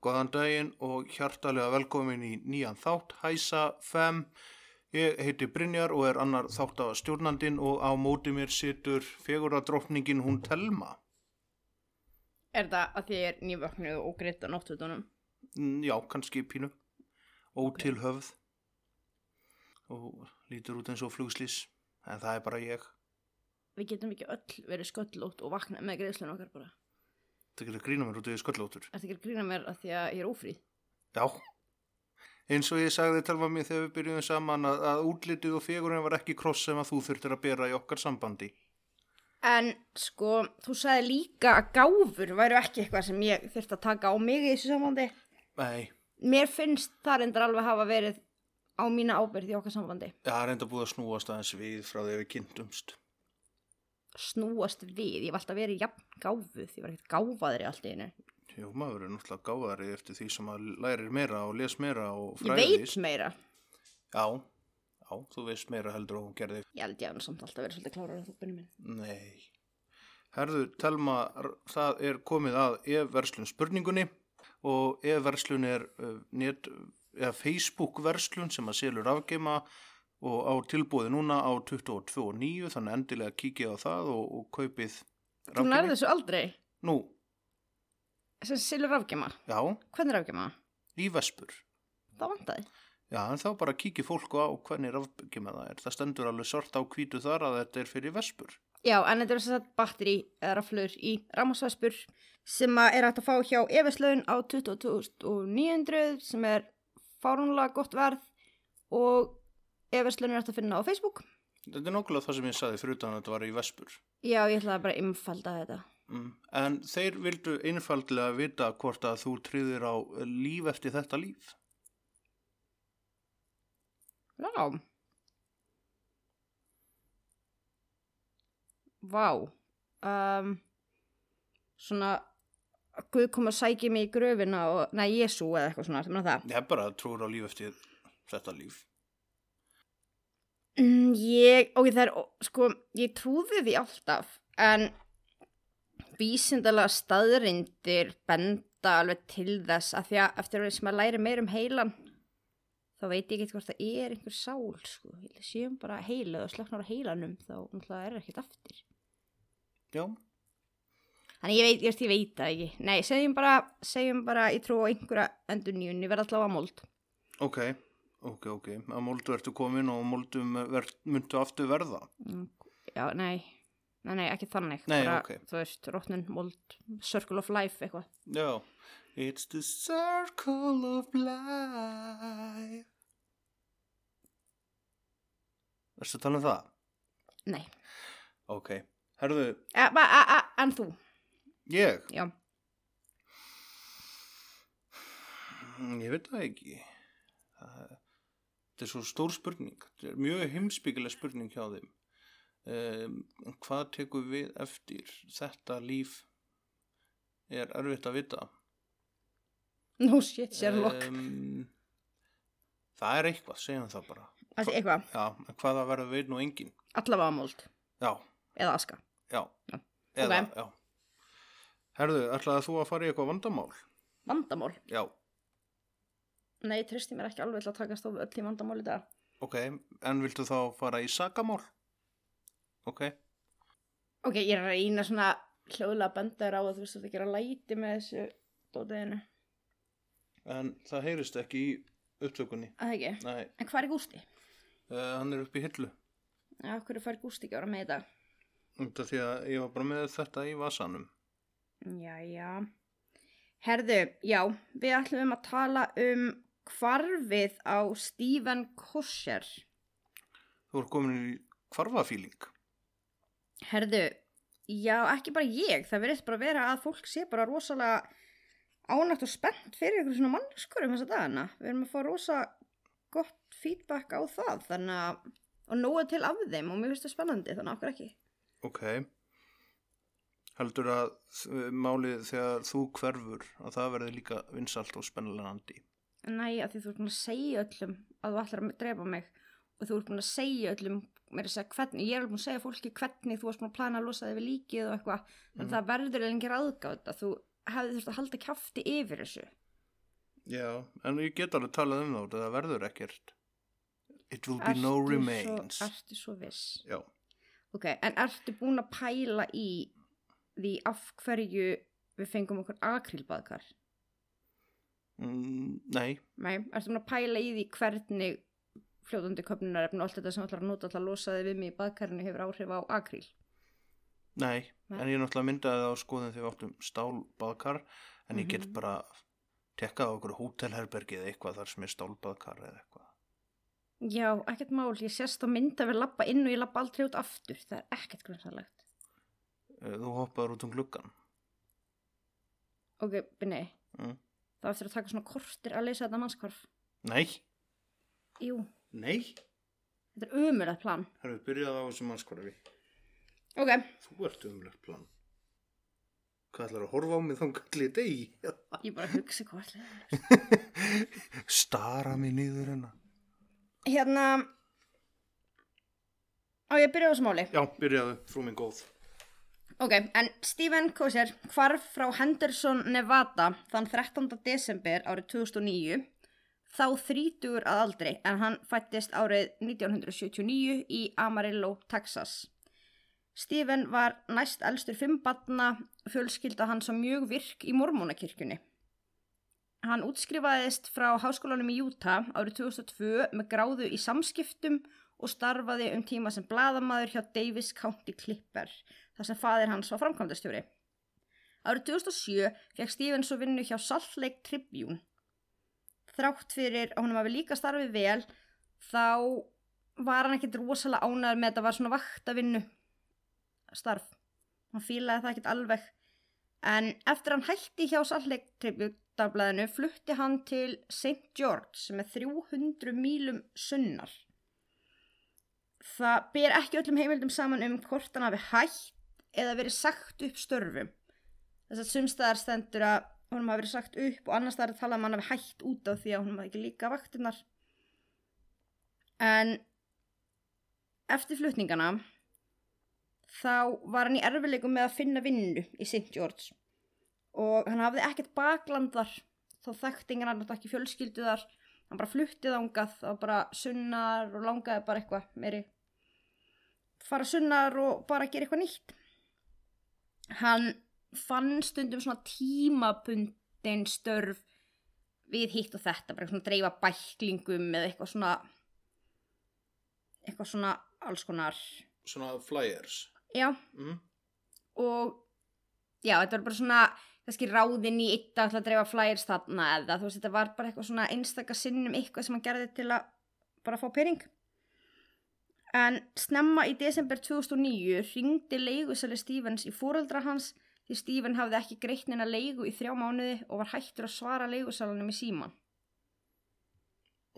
Góðan daginn og hjartalega velkomin í nýjan þátt Hæsa 5. Ég heiti Brynjar og er annar þátt af stjórnandin og á móti mér situr feguradrókningin hún Telma. Er það að ég er nývöknuð og greitt á náttúrunum? Mm, Já, kannski pínu. Ótilhöfð. Og lítur út eins og flugslís. En það er bara ég. Við getum ekki öll verið sköllótt og vakna með greiðslun okkar bara. Það getur grína mér út í sköllóttur. Ertu ekki að grína mér að því að ég er ófríð? Já. Eins og ég sagði Telma mér þegar við byrjuðum saman að, að útlitið og fegurinn var ekki kross sem að þú þurftir að bera í okkar sambandi. En sko, þú sagði líka að gáfur væru ekki eitthvað sem ég þurfti að taka á mig í þessu sambandi. Nei, Mér finnst það reyndar alveg hafa verið á mína ábyrgð í okkar sambandi. það enda búið að snúast aðeins við frá því að við kynntumst. Snúast við, ég var alltaf verið jafn gáfuð, ég var ekkert gáfaðri allt í einu. Jú, maður er náttúrulega gáðari eftir því sem að lærir meira og les meira og Ég fræðist. veit meira. Já, já, þú veist meira heldur og hún gerði. Ég held ég að hann samt alltaf verið svolítið klárar en þú byrjum minn. Nei. Herðu, Telma, það er komið að e-verslun spurningunni og e-verslun er net, eða Facebook-verslun sem að selur afgeima og á tilbúið núna á 22.9 þannig endilega kíkið á það og, og kaupið Þú nærði þessu aldrei. Nú, Þessi silur rafgema. já, Hvernig rafgema? í vespur. Það vantaði. Já, en þá bara kíkið fólku á hvernig afgeima það er. Það stendur alveg sort á hvítu þar að þetta er fyrir vespur. Já, en þetta er þess að batteri eða raflur í rammasvæspur sem að er hægt að fá hjá Efislaun á 22.900 sem er fárunlega gott verð og Efislaun er hægt að finna á Facebook. Þetta er nokkulega það sem ég saði fyrir utan að þetta var í vespur. Já, ég ætlaði bara að einfalda þetta. Mm. En þeir vildu einfaldlega vita hvort að þú tryðir á líf eftir þetta líf. Já. Vá. Um, svona, Guð kom að sækja mig í gröfina og, nei, Jésu eða eitthvað svona, það. Er bara að trúra á líf eftir þetta líf. Mm, ég, ok, það er, sko, ég trúði því alltaf, en vísindalega staðrindir benda alveg til þess að því að eftir að sem að læri meir um heilan, þá veit ég ekki hvort það er einhver sál, sko, ég séum bara heila og slöknar á heilanum, þá náttúrulega er ekkert eftir. Já, Þannig ég veit, ég, veist, ég veit það ekki. Nei, segjum bara, segjum bara, ég trú á einhverja endur nýjun, ég verð alltaf að mold. ok, ok, ok. Að moldu ertu komin og moldum ver, myndu aftur verða. Mm, Já, nei, nei, nei, ekki þannig. Nei, bara, ok. Þú veist, rótnin, mold, circle of life, eitthvað. Já. It's the circle of life. Erstu að tala um það? Nei. Ok. Herðu, a, en þú? ég? Já. Mm, Ég veit það ekki. Þetta er svo stór spurning. Mjög heimsbyggileg spurning hjá þeim. Um, hvað tekur við eftir þetta líf er erfitt að vita. No shit, Sherlock. Um, það er eitthvað, segjum það bara. Þessi eitthvað, Já, en hvað það verður veit nú engin. allavega mold. Já, Eða aska. já. Eða, Ok. já. Herðu, ætlaði þú að fara í eitthvað vandamál? Vandamál. Já, Nei, tristi mér ekki alveg til að takast á öll í vandamál í dag. ok. En viltu þá fara í sakamál? Ok. Ok, ég er að reyna svona hljóðlega að benda þér á að þú veist að það gera læti með þessu dótiðinu. En það heyrist ekki í upptökunni. Það ekki. Nei, En hvað er Gústi? uh, hann er upp í hillu. Já, hverju fær Gústi ekki vera með þetta? Af því að ég var bara með þetta í vasanum. Jæja. Herðu, já, við ætlum að tala um hvarfið á Stephen Kosher. Þú er komin í kvarfafíling. Herðu, Já, ekki bara ég, það verðist bara vera að fólk sé bara rosalega ánægt og spennt fyrir ykkur svona mannskurum þessa dagana. Við erum að fá rosa gott feedback á það, þannig að, og nóga til af þeim og mér finnst það spennandi, þannig okkur ekki. Ok. Heldur að málið þegar þú hverfur að það verði líka vinsalt og spennilegandi? Næ, að því þú ert búin að segja öllum að þú ætlar að drepa mig og þú ert búin að segja öllum, mér er að segja hvernig, ég er alveg búin að segja fólki hvernig þú varst búin að plana að losa þig við líkið og eitthvað, þannig að það verður lengi ráðgátt að þú hefði þurft að halda kjafti yfir þessu. Já, en ég get alveg talað um það, það verður ekkert. It will be no Ertu remains. Svo, ertu svo viss? Já, Ok, en ertu búin að pæla í því af hverju við fengum okkur akrílbaðkar? Mm, nei, Nei, ertu búin að pæla í því hvernig fljóðandi köpnunarefn og allt þetta sem ætlar að nota til að losa þig við mig í baðkarinu hefur áhrif á akríl? nei, Nei. en ég náttúrulega myndaði það á skoðin þegar við áttum stálbaðkar, en ég get Mhm. bara tekkað á okkur hótelherbergi eða eitthvað þar sem er stálbaðkar eða eitthvað. Já, ekkert mál, ég sést að mynda við lappa inn og ég lappa aldrei út aftur, það er ekkert grunnsalegt. Eh, Þú hoppaður út um gluggan. Ok, binni, Mm. Það eftir að taka svona kortir að leysa þetta mannskvarf. Nei, Jú, nei, þetta er umurðað plan. það er byrjað á þessum mannskvarfi. Ok, Þú ert umlegt plan. Hvað ætlar að horfa á mig þá kallið degi? ég bara hugsi hvað allir. Stara mig niður hennar. Hérna, á ég að byrja á þessu máli. Já, byrjaðu, frú minn góð. Ok, en Stephen Kosser hvarf frá Henderson, Nevada þann 13. desember árið 2009 þá þrítugur að aldri en hann fættist árið 1979 í Amarillo, Texas. Stephen var næst elstur fimm batna fjölskylda hans var mjög virk í mormónakirkjunni. Hann útskrifaðist frá háskólanum í Utah árið 2002 með gráðu í samskiptum og starfaði um tíma sem bladamaður hjá Davis County Clipper þar sem faðir hans var framkvæmdastjóri. Árið 2007 fekk Stephen svo vinnu hjá Salt Lake Tribune. Þrátt fyrir að honum hafi líka starfið vel, þá var hann ekkit rosalega ánæður með að þetta var svona vaktavinnu starf. Hann fílaði það ekkit alveg. En eftir hann hætti hjá dagblæðinu flutti hann til St. George sem er 300 mílum sunnar. Það ber ekki öllum heimildum saman um hvort hann hafi hætt eða verið sagt upp störfum. Þess að sumstaðar stendur að honum hafi verið sagt upp og annars staðar talað um að hafi hætt út á því að honum hafi ekki líka vaktinnar. En eftir flutningana þá var hann í erfileikum með að finna vinnu í St. George og hann hafði ekkert bakland þar þá þekkti ingen hann ekki fjölskyldu þar hann bara fluttið ángað þá bara sunnar og langaði bara eitthvað meiri fara sunnar og bara gera eitthvað nýtt hann fann stundum svona tímabundin störf við hitt og þetta bara svona dreifa bæklingum eða eitthvað svona eitthvað svona alls konar Svona flyers. já Mm. og já, þetta var bara svona kannski ráðinn í til að dreifa flyers þarna eða þú veist, þetta var bara eitthvað svona einstaka sinnum eitthvað sem hann gerði til að bara fá pening en snemma í desember 2009 ringdi leigusæli Stevens í fóreldra hans því Steven hafði ekki greitt neina leigu í þrjá mánuði og var hættur að svara leigusælanum í síman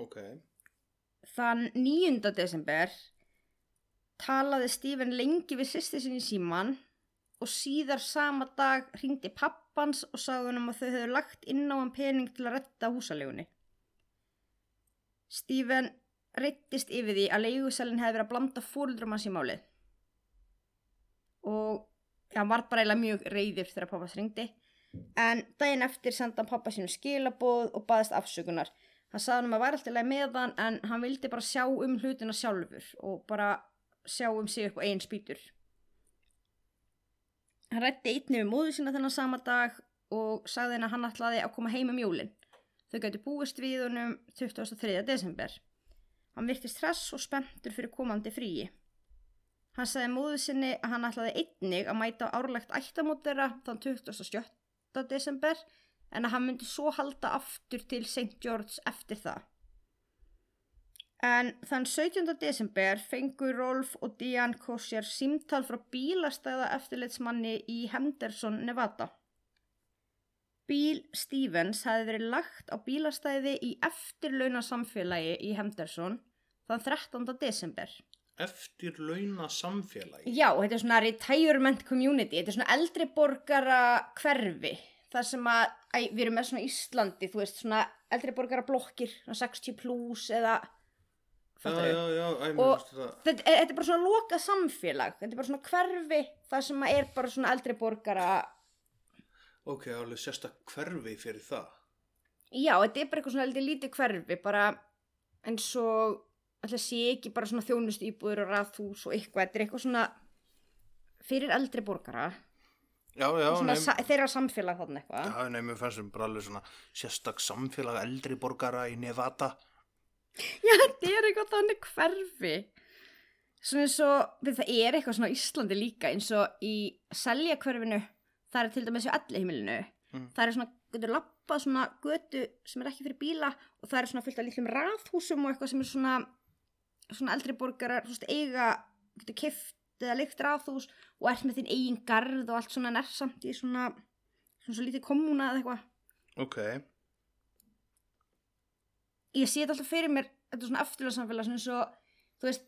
Ok. Þann 9. desember talaði Steven lengi við sýsti sinni í síman og síðar sama dag hringdi pappans og sagði hann að þau hefðu lagt inn á hann pening til að retta húsalegunni. Steven reyttist yfir því að leigusalinn hefði verið að blanda fóruldrum hans í málið. Og ja, hann var bara eiginlega mjög reyður þegar pappas hringdi. En daginn eftir senda hann pappa sínum skilaboð og baðist afsökunar. Hann sagði hann að væri alltaf leið með hann en hann vildi bara sjá um hlutina sjálfur og bara sjá um sig upp á einn spýtur. Hann rætti einni við móðu sína þennan sama dag og sagði henni að hann ætlaði að koma heim um jólin. Þau gæti búist við honum 23. desember. Hann virtist hress og spenntur fyrir komandi fríi. Hann sagði móðu sinni að hann ætlaði einnig að mæta árlegt ættamót þeirra þann 27. desember en að hann myndi svo halda aftur til St. George eftir það. En þann 17. desember fengur Rolf og Diane Kosher símtal frá bílastæða eftirlitsmanni í Henderson, Nevada. Bíl Stevens hafi verið lagt á bílastæði í eftirlauna samfélagi í Henderson þann 13. desember. Eftir launa samfélagi. Já, þetta er svona retirement community, þetta er svona eldri borgara hverfi. Það sem að, æ, við erum með svona Íslandi, þú veist, svona eldri borgara blokkir, svona 60 plus eða, Já, já, já, æ, mér Og- þetta, þetta er bara svona lokað samfélag þetta er bara svona hverfi það sem er bara svona eldri borgara Ok, alveg sérstak hverfi fyrir það. já, þetta er bara eitthvað svona eldri lítið hverfi bara eins og alltaf sé ekki bara svona þjónustu íbúður og raðhús og eitthvað, þetta er eitthvað svona fyrir eldri borgara. Já, já, svona sa þeirra samfélag þarna eitthvað. Já, mér fannst sem bara alveg svona sérstak samfélag eldri borgara í Nevada. já, þetta er eitthvað þannig hverfi. Svona eins og það er eitthvað svona Íslandi líka eins og í selja hverfinu það er til dæmis í allir heimilinu Mm. það er svona, getur lappað svona götu sem er ekki fyrir bíla og það er svona fullt af litlum raðhúsum og eitthvað sem er svona svona eldri borgarar, þú veist, eiga getur kift eða leikt raðhús og ert með þinn eigin garð og allt svona nærsamt í svona svona svo lítið kommuna eða eitthvað. Ok, ég sé þetta alltaf fyrir mér þetta er svona eftirlega svona eins og þú veist,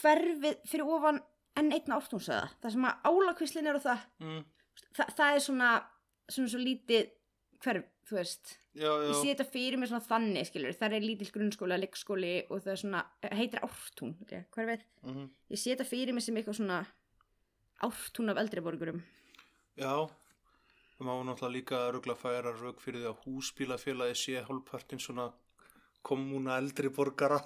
hverfið fyrir ofan enn einna ártúnsöða það sem að álakvislin er og það. Mm, Þa, það er svona svona svo lítið hverf, þú veist. Já, já, ég sé þetta fyrir mér svona þannig, skilur það er lítill grunnskóli, leikskóli og það er svona, heitir ártún okay, hverfið, mhm, ég sé þetta fyrir mér sem eitthvað svona ártún af eldri borgurum. Já. Það má náttúrulega líka rugla færa rauk fyrir því að húsbílafélagi sé hálfpartin svona kommuna eldri borgara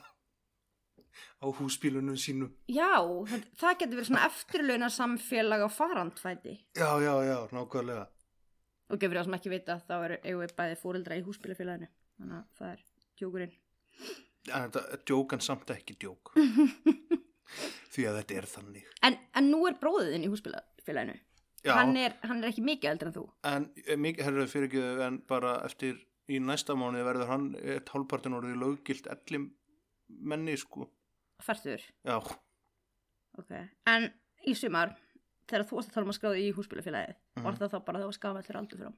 á húsbílunum sínum. já, það, það getur verið svona eftirlauna samfélag á farandfæti Já, já, já, nákvæmlega. og gefur það sem ekki vita þá eru eigum við bæði fóreldra í húsbílafélaginu þannig að það er djókurinn En þetta er djók en samt ekki djók. því að þetta er þannig. en, en nú er bróðiðinn í húsbílafélaginu Já, hann er, hann er ekki mikið eldri en þú en eh, mikið, herru, fyrir ekki, en bara eftir í næsta mánuði verður hann eitt hálfpartin orðið löggilt ellim menni, sko. Færtur, Já, ok en í sumar, þegar þú varst að tala um að skráða í húsbílafélagið, Mhm. var það þá bara þú var skafað allir aldur frá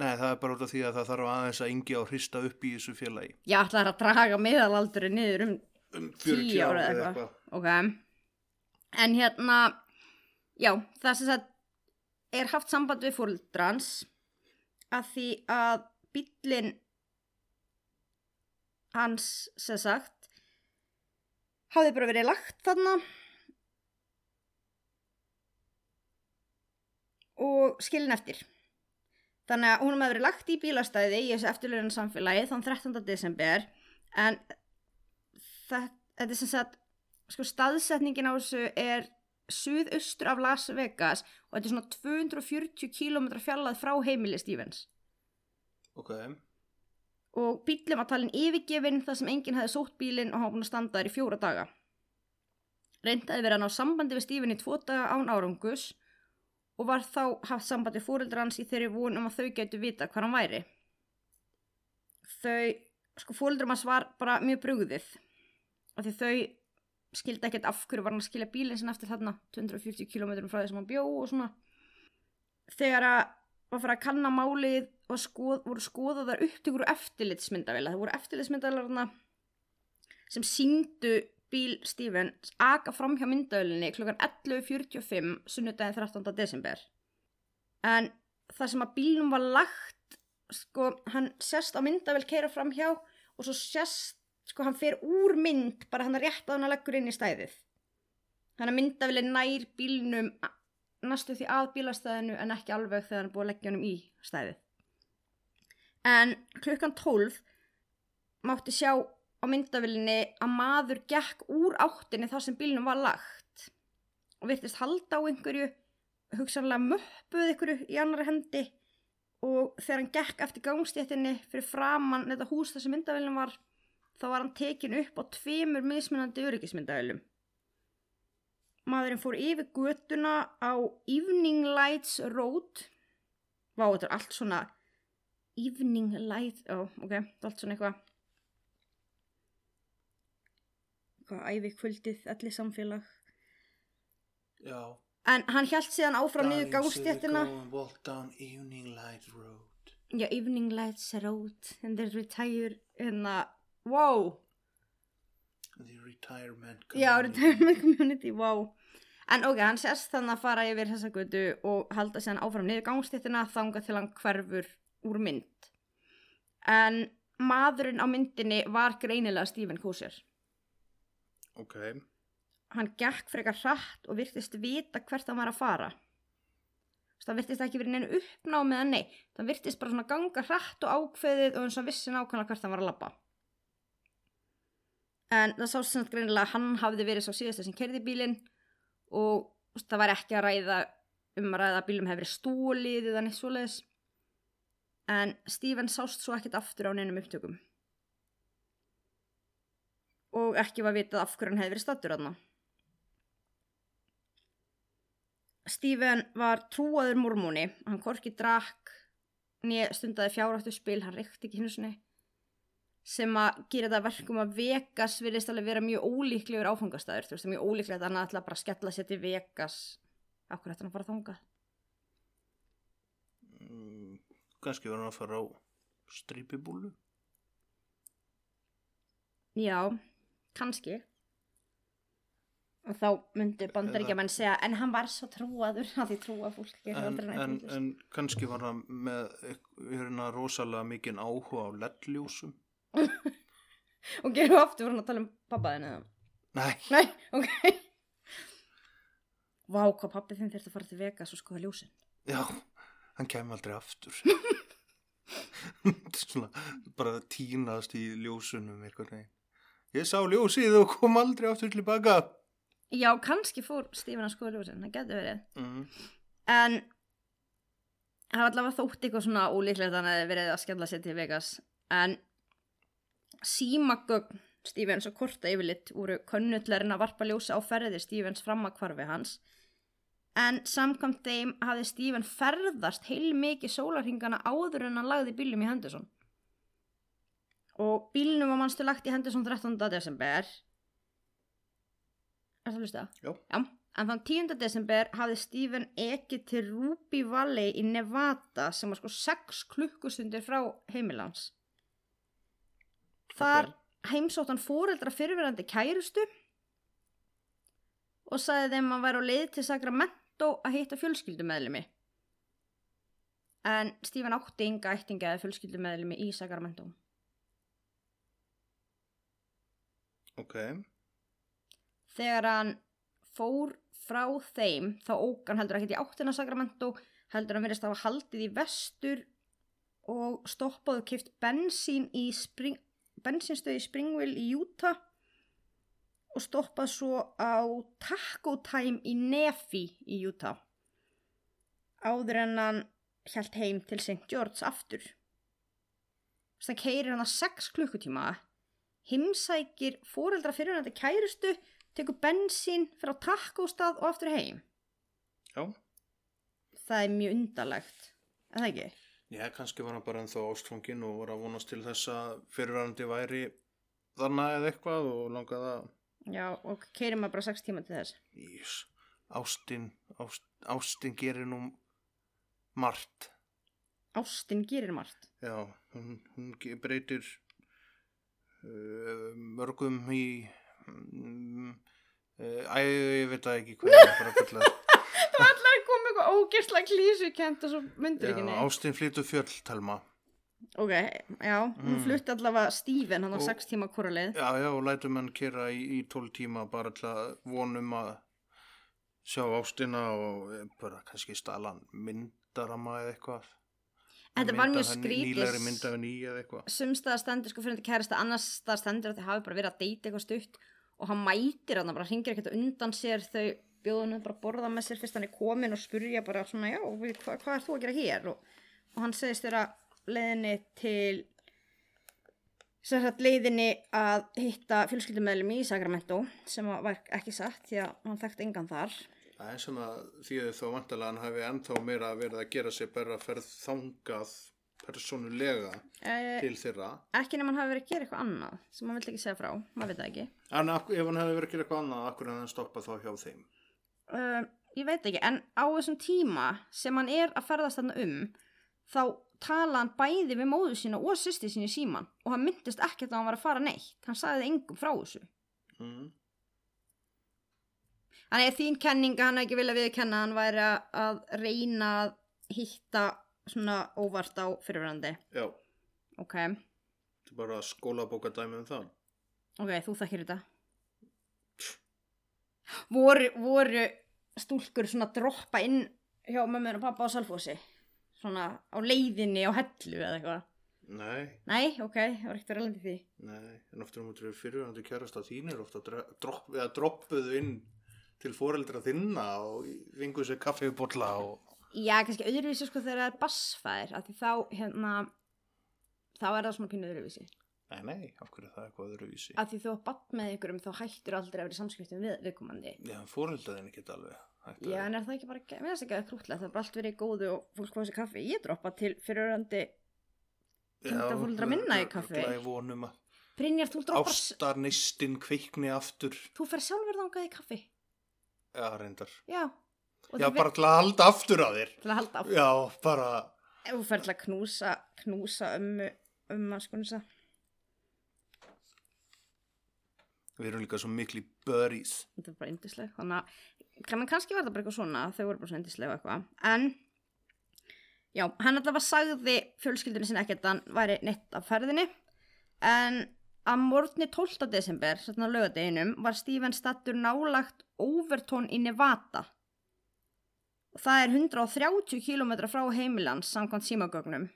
nei, það er bara út af því að það þarf aðeins að yngi á hrista upp í þessu félagi. já, ætlaði að draga meðalaldurinn niður um Um 10 40 ára eða eitthvað. eitthvað. ok en hérna já, það sem sagt er haft samband við fóreldrans að því að bíllinn hans sem sagt hafði bara verið lagt þarna. Og skilin eftir. Þannig að hún hefði verið lagt í bílastæði í þessu eftirlöðinu samfélagi þann 13. desember en þetta er sem sagt sko staðsetningin á þessu er suðaustur af Las Vegas og þetta er svona 240 km fjallað frá heimili Stevens. Ok, og bílum var talin yfirgefin þar sem enginn hefði sótt bílinn og var búin að standa þær í fjóra daga. Reyndaði verið að ná sambandi við Steven í tvo daga án árangus og var þá haft sambandi við fóreldrar hans í þeirri von um að þau getur vita hvað hann væri. Þau, sko fóreldrar hans var bara mjög brugðið af því þau skildi ekkert af hverju var hann að skilja bílinn sinna eftir þarna 240 km frá því sem hann bjó og svona. Þegar að var fyrir að kanna málið og skoð, voru skoðaðar upptökur og eftirlitsmyndavela það voru eftirlitsmyndavelarna sem síndu bíl Stevens aka fram hjá myndavelinni klukkan 11.45 sunnudaginn 13. desember en það sem að bílnum var lagt sko, hann sérst á myndavel keira fram hjá og svo sérst sko, hann fer úr mynd bara hann að hann að leggur inn í stæðið þannig að myndavelin nær bílnum a- næstu því að bílastæðinu en ekki alveg þegar hann er búið að leggja honum í stæðið. En klukkan 12 mátti sjá á myndavillinni að maður gekk úr áttinni þar sem bílnum var lagt. Og virtist halda á einhverju hugsanlega möppuð einhverju í annari hendi. Og þegar hann gekk eftir gangstéttinni fyrir framann þetta hús þar sem myndavillin var þá var hann tekin upp á tveimur mismunandi öryggismyndavillum maðurinn fór yfir götuna á Evening Lights Road Vá, þetta er allt svona Evening Light Ó, ok, þetta er allt svona eitthvað eitthvað ævi kvöldið, allir samfélag. Já. En hann hjælt síðan áfram niður gangstéttina. Walk down evening light road. Já, evening lights out and they retire, hérna, wow. The retirement Já, community. retirement community, wow. En ok, hann sérst þannig að fara yfir þessa götu og halda síðan áfram niður gangstéttina þanga til hann hverfur úr mynd. En maðurinn á myndinni var greinilega Stephen Kosher. Ok. Hann gekk frekar hratt og virtist vita hvert hann var að fara. Það virtist ekki verið neinu uppnámið eða nei. Það virtist bara svona ganga hratt og ákveðið og eins og hann vissi nákvæmlega hvert hann var að labba. En það sást sem sagt greinilega að hann hafði verið sá síðasta sem kerði bílinn og veist, það var ekki að ræða um að ræða að bílum verið stólið eða neitt svoleiðis. En Stephen sást svo ekkert aftur á neinum upptökum. Og ekki var vitað af hverju hann hefði verið stattur aðna. Stephen var trúaður mormóni, hann korki drakk, nýja stundaði fjáráttu spil, hann reykti ekki hins sinni, sem að gera það verkum að Vegas virðist alveg vera mjög ólíklegur áfangastæður, þú veist, það er mjög ólíklegt að hann ætla bara að skella sér til Vegas, akkur ætla hann að fara þangað. Mm, kannski var hann að fara á strípibúlu. Já, kannski. Og þá myndu bandaríkjaman segja, en hann var svo trúaður, að því trúa fólk ekki. En, en, en kannski var hann með hérna rosalega mikinn áhuga á leddljósum. Og við aftur fyrir að tala um pappaðin eða? Nei, Nei, ok. Vá, hvað pappi þinn þurfti að fara til Vegas og skoða ljósin. já, hann kem aldrei aftur. Svona, bara tínast í ljósunum eitthvað neginn. Ég sá ljósið og kom aldrei aftur tilbaka. Já, kannski fór Stífin að skoða ljósin, það getur verið. Mm. En það var allavega þótt eitthvað svona ólíklegt að hann hefði verið að skella sér til Vegas. En símagögn Stevens og korta yfirlitt voru könnutlerinn að varpa ljósa á ferði Stevens fram að kvarfi hans. En samkvæmt þeim hafði Steven ferðast heil mikið sólarhingana áður en hann lagði bílum í Henderson. Og bílnum var mannstu lagt í Henderson 13. desember. Er það að hlusta? Já. Já. En þann 10. desember hafði Steven ekið til Ruby Valley í Nevada sem var sko 6 klukkustundir frá heimilans. Þar heimsótt hann fóreldra fyrirverandi kærustu og sagði þeim að vera á leið til Sacramento að hitta fjölskyldumeðlumi. En Steven átti ynga ættinga eða fjölskyldumeðlumi í Sacramento. Ok, Þegar hann fór frá þeim þá ók hann heldur ekkert í áttina Sacramento heldur hann verið að hafa haldið í vestur og stoppaðu kipt bensín í spring, bensínstöð í Springville í Utah og stoppað svo á Taco Time í Nefi í Utah áður en hann hjælt heim til St. George aftur. Þess að keirir hann að 6 klukkutíma himsækir fóreldra fyrirvændi kærustu tekur bensín fyrir á takkóstað og aftur heim. já. Það er mjög undarlegt. Er það ekki? Já, kannski var hann bara ennþá ástfangin og var að vonast til þess að fyrirvarandi væri þannig eða eitthvað og langaði að Já, og keirir maður bara 6 tíma til þess. Ís, ástin, ást, ástin gerir nú margt. Ástin gerir margt. Já, hún, hún breytir uh, mörgum í, um, uh, æ, ég veit það ekki hvað ég er bara að fulla. Það var allar að koma eitthvað ógerslega klísukent og svo myndir Já, ekki neitt. ástin flytur fjöll, Telma. Ok, já, hún Mm. flutti allavega Steven hann á Og- 6 tíma hvora leið. Já, já, og lætum hann kera í, í 12 tíma bara til að vonum að sjá ástina og eh, bara kannski stalan myndarama eða eitthvað. Þetta var mjög skrítið. mynd af henni í eða eitthvað. Sumstaða stendur sko fyrir þetta kærasta, annars staða stendur að þið hafi bara verið að deyta eitthvað stutt og hann mætir hann bara, hringir ekkert undan sér þau bjóðunum bara að borða með sér fyrst hann er komin og spurja bara svona já, hva, hvað er þú að gera hér og, og hann segist þeirra leiðinni til sem sagt leiðinni að hitta fjölskyldumæðlum í Sacramento sem að var ekki satt því að hann þekkt engan þar Það er svona því að þó vantilega hann hafi ennþá meira verið að gera sér bara ferð þangað persónulega uh, til þeirra. ekki nema hann hafi verið að gera eitthvað annað sem hann vill ekki segja frá, maður veit það ekki En ef hann hefði verið að gera eitthvað annað, akkur en hann stoppa þá hjá þeim. Uh, ég veit ekki, en á þessum tíma sem hann er að ferðast þarna um þá tala hann bæði við móðu sína og sýsti sína í síman og hann myndist ekkert að hann var að fara neitt hann sagði engum frá þessu Mm. Þannig að þín kenning að hann ekki vilja viðkenna hann væri að- reyna að hitta svona óvart á fyrirverandi. Já, Ok, er bara skólabóka dæmi um það. ok, þú þekkir þetta. Voru, voru stúlkur svona að droppa inn hjá mömmun og pappa á Salfossi? Svona á leiðinni á hellu eða eitthvað? Nei, Nei, ok, það var ekkert verið alveg því. nei, en ofta um að fyrirvændi kærasta þínir ofta dropp, eða droppuðu inn til foreldra þinna og vingu sér kaffibotla og... Já, kannski öðruvísi sko þegar það er bassfæðir, af því þá, hérna, þá er það svona pínu öðruvísi. Nei, nei, af hverju er það eitthvað öðruvísi? að því þú er badd með ykkurum þá hættir aldrei að vera í samskiptum við viðkomandi Já, foreldraðin ekki alveg. Að- já en er það ekki bara, mér finnst ekki að krútlega það er bara allt verið í góðu og fólk fá sér kaffi ég droppa til fyriröndi tengdaforeldra minna í kaffi. örugglega í vonum að Brynjar, þú droppar ástarneistin kveikni aftur. þú fer sjálfur þangað í kaffi Já, reyndar. já, Já, bara til að halda aftur að þér. til að halda á Já, bara... ef þú fer til að knúsa knúsa ömmu ömmu að skunsa Við erum líka svo mikli buddies. þetta er bara yndisleg þannig að kannski var það bara eitthvað svona þau voru bara svo yndisleg og eitthvað. En já, hann allavega sagði fjölskyldunni sinni ekkert að hann væri neitt af ferðinni. En að morgni 12. desember svona lögadeginum var Stephen stattur nálagt Overton í Nevada. Og það er 130 km frá heimilans samkvæmt símagögnum.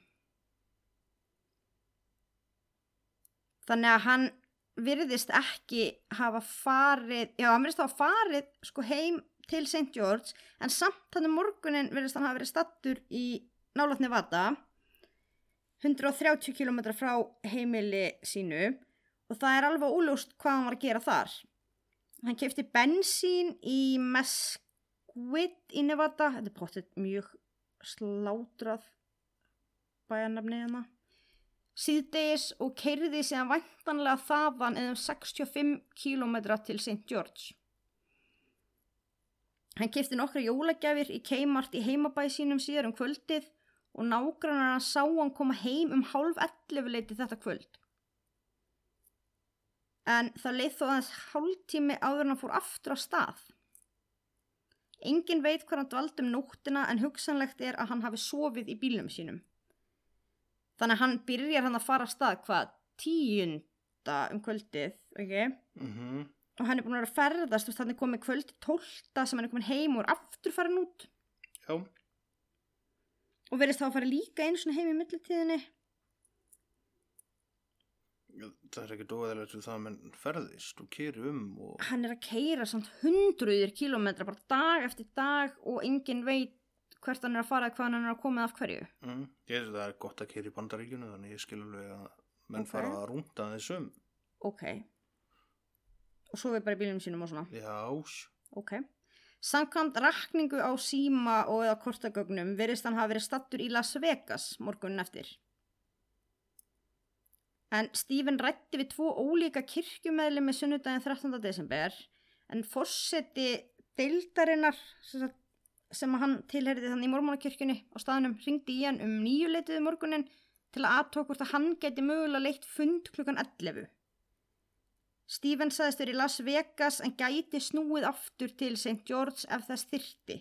Þannig að hann virðist ekki hafa farið, já, hann virðist hafa farið sko heim til St. George en samt hann um morgunin virðist hann hafa verið stattur í nálat Nevada 130 km frá heimili sínu og það er alveg óljóst hvað hann var að gera þar hann kefti bensín í Mesquite í Nevada þetta er pottet mjög slátrað bæjarnafni hérna síðdegis og keiriði síðan væntanlega þaðan eða 65 km til St. George. Hann kefti nokkra jólagjafir í Kmart í heimabæði sínum síðar um kvöldið og nágrannar hann sá hann koma heim um hálf 11 leiti þetta kvöld. En það leið þó aðeins hálftími áður hann fór aftur á stað. Engin veit hvað hann dvaldi um nóttina en hugsanlegt er að hann hafi sofið í bílnum sínum. Þannig hann byrjar hann að fara að stað hvað tíunda um kvöldið, ekki? Mm Og hann er búin að að ferðast og þannig komið kvöldi tólta sem hann er komin heim og er aftur farin út. Já, Og verðist þá að fara líka einu svona heim í millitíðinni. það er ekki dóðilegt við það að menn ferðist og keri um og... Hann er að keira samt hundruðir kilometra bara dag eftir dag og enginn veit hvert hann er að fara eða hvað hann er að koma af hverju. Mm. Ég er það er gott að keri í bandaríkjunu þannig ég skil alveg að menn Ok. fara að rúnda þessum. Ok. Og svo við bara í bílum sínum og svona. Já, Ok. Samkvæmt rakningu á síma og eða kortagögnum verðist hann hafa verið stattur í Las Vegas morgunin eftir. En Stephen rætti við tvo ólíka kirkjumeðli með sunnudaginn 13. desember en fórseti deildarinnar sem, hann tilherði þannig í mormónakirkjunni á staðnum ringdi í hann um nýjuleitiði morgunin til að aðtók hvort að hann geti mögulega leitt fund klukkan 11. Stephen sagðist verið í Las Vegas en gæti snúið aftur til St. George ef þess þyrti.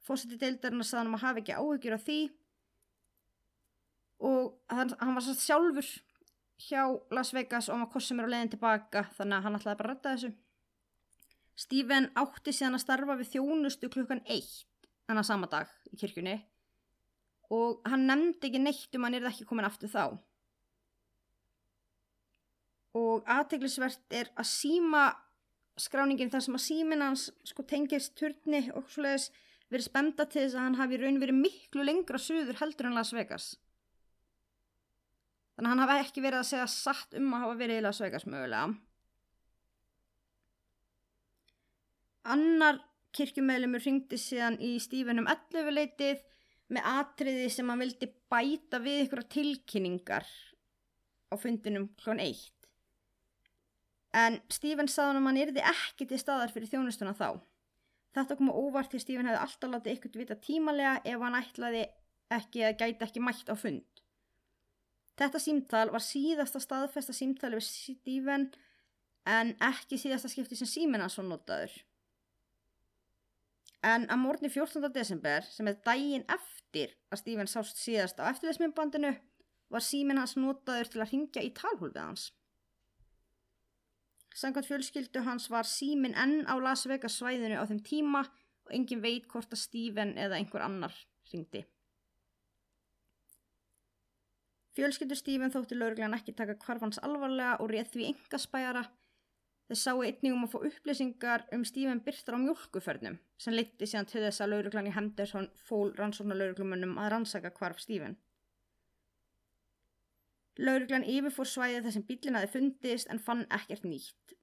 Fósiti deildarinn sagði hann að hafa ekki áhyggjur af því og hann, hann var satt sjálfur hjá Las Vegas og hann var kosið mér á leiðin tilbaka þannig að hann ætlaði bara að rætta þessu. Stephen átti síðan að starfa við þjónustu klukkan eitt þannig að sama dag í kirkjunni og hann nefndi ekki neitt um hann er ekki komin aftur þá og aðteglisvert er að síma skráningin þar sem að símin hans sko tengist turni og svoleiðis verið spemda til þess að hann hafi raun verið miklu lengra suður heldur en Las Vegas þannig að hann hafi ekki verið að segja satt um að hafa verið í Las Vegas mögulega annar kirkjumeðlumur ringdi síðan í Stífin um 11 leitið með atriði sem hann vildi bæta við ykkur tilkynningar á fundinum klón 1. En Stephen saði hann að hann yrði ekki til staðar fyrir þjónustuna þá. Þetta kom á óvart því Stephen hefði alltaf látið ykkur vita tímalega ef hann ætlaði ekki að gæti ekki mætt á fund. Þetta símtal var síðasta staðfesta símtali við Stephen en ekki síðasta skipti sem var notaður. En að morgunni 14. desember, sem er daginn eftir að Stephen sást síðast á eftirleismiðbandinu, var síminn hans notaður til að ringja í talhólfið hans. Samkvæmt fjölskyldu hans var síminn enn á Las Vegas svæðinu á þeim tíma og engin veit hvort að Stephen eða einhver annar ringdi. Fjölskyldu Stephen þótti lauruglan ekki taka kvarfans alvarlega og réð því enga spæjara Þeir sáu einnig um að fá upplýsingar um Stephen Byrtar á mjölkuförnum sem leitti síðan til þess að lauruglan í Henderson fól rannsóknar lauruglumönnum að rannsaka hvarf Stephen. Lauruglan yfirfór svæðið þar sem bílinn hafi fundist en fann ekkert nýtt.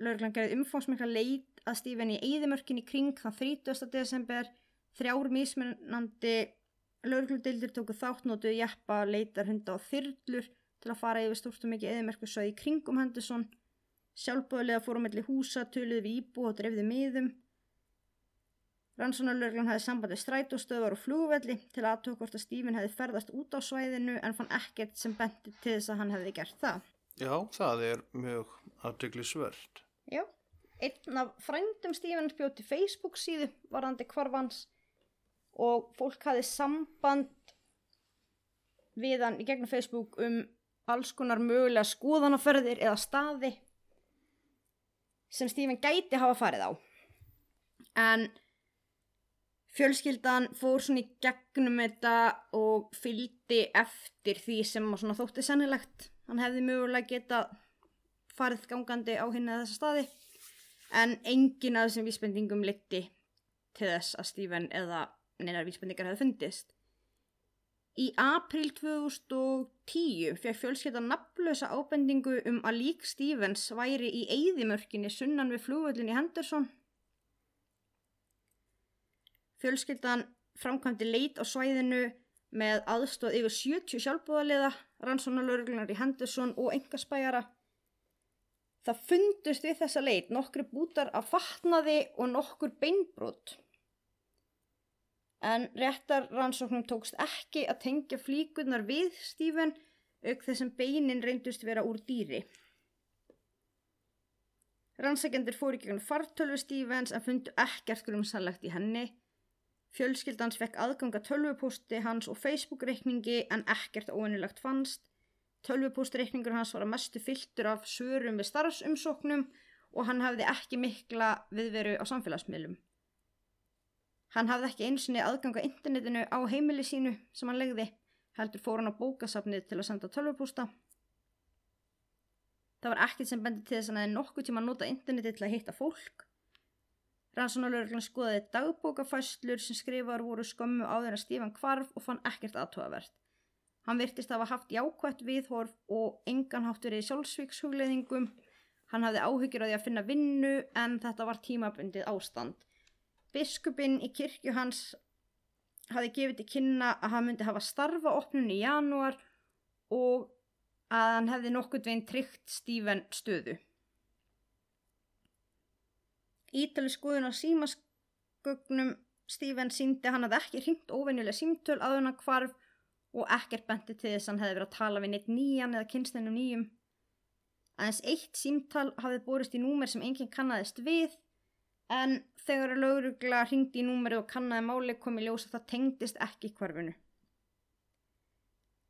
Lauruglan gerði umfóngsmikla leit að Stephen í Eidimörkin í kring þann 30. desember. Þrjár mismunandi laurugludildir tóku þáttnótuð jæppa, leitar, hunda og þyrlur til að fara yfir stúrtum mikið Eidimörkusvæði í kringum Henderson Sjálfbóðilega fórum melli húsa, töluði við íbú og drefði miðum. Rannsónarlörglan hefði sambandið strætóstöðvar og flúvelli til aðtöku hvort að Stífin hefði ferðast út á svæðinu en fann ekkert sem benti til þess að hann hefði gert það. Já, það er mjög aðdegli svört. Já, einn af frændum Stífin bjóti Facebook síðu varandi kvarfans og fólk hafði samband við hann í gegnum Facebook um alls konar mögulega skoðanaferðir eða staði sem Stephen gæti hafa farið á. En fjölskyldan fór svona í gegnum þetta og fylgdi eftir því sem svona þótti sennilegt. Hann hefði mögulega geta farið gangandi á hinna þessa staði en engin af þessum vísbendingum liti til þess að Stephen eða neinar vísbendingar hefði fundist. Í april 2010 fekk fjölskyldan nafnlösa ábendingu um að lík Stevens væri í eigðimörkinni sunnan við flúvöldin í Henderson. Fjölskyldan framkvæmdi leit á svæðinu með aðstóð yfir 70 sjálfbúðaliða, rannsónalörglunar í Henderson og engaspæjara. Það fundust við þessa leit nokkru bútar af fatnaði og nokkur beinbrot en réttar rannsóknum tókst ekki að tengja flíkunar við Stephen auk þessum beinin reyndust vera úr dýri. Rannsækjandir fór ekki kannu fartölvu Stevens en fundu ekkert grumsannlegt í henni. Fjölskyldans fekk aðganga tölvupósti hans og Facebook-reikningi en ekkert óinilegt fannst. Tölvupóstreikningur hans var að mestu fylltur af svörum við starfsumsóknum og hann hafði ekki mikla viðveru á samfélagsmiðlum. Hann hafði ekki einsinni aðganga internetinu á heimili sínu sem hann legði, heldur fór hann á bókasafnið til að senda tölvupústa. Það var ekkert sem bendi til þess að hann hefði nokkuð tíma að nota internetið til að hitta fólk. Rannsónalörglann skoðaði dagbókafæslur sem skrifar voru skömmu áður að Stífan kvarf og fann ekkert aðtóðavert. Hann virtist að hafa haft jákvætt viðhorf og engan hátt verið í sjálfsvíkshugleðingum. Hann hafði áhyggjur á því að finna vinnu en þetta var tímabundið ástand. Biskupinn í kirkju hans hafi gefið til kynna að hann myndi hafa starfa opnun í janúar og að hann hefði nokkurt veginn tryggt Stíven stöðu. Ítali skoðun á símaskögnum Stíven síndi hann að ekki hringt óvenjulega símtöl að hann hvarf og ekkert benti til þess að hann hefði verið að tala við neitt nýjan eða kynstinu nýjum. Aðeins eitt símtal hafði borist í númer sem enginn kannadist við en þegar laurugla ringdi í númeri og kannaði máli kom í ljós að það tengdist ekki hverfunu.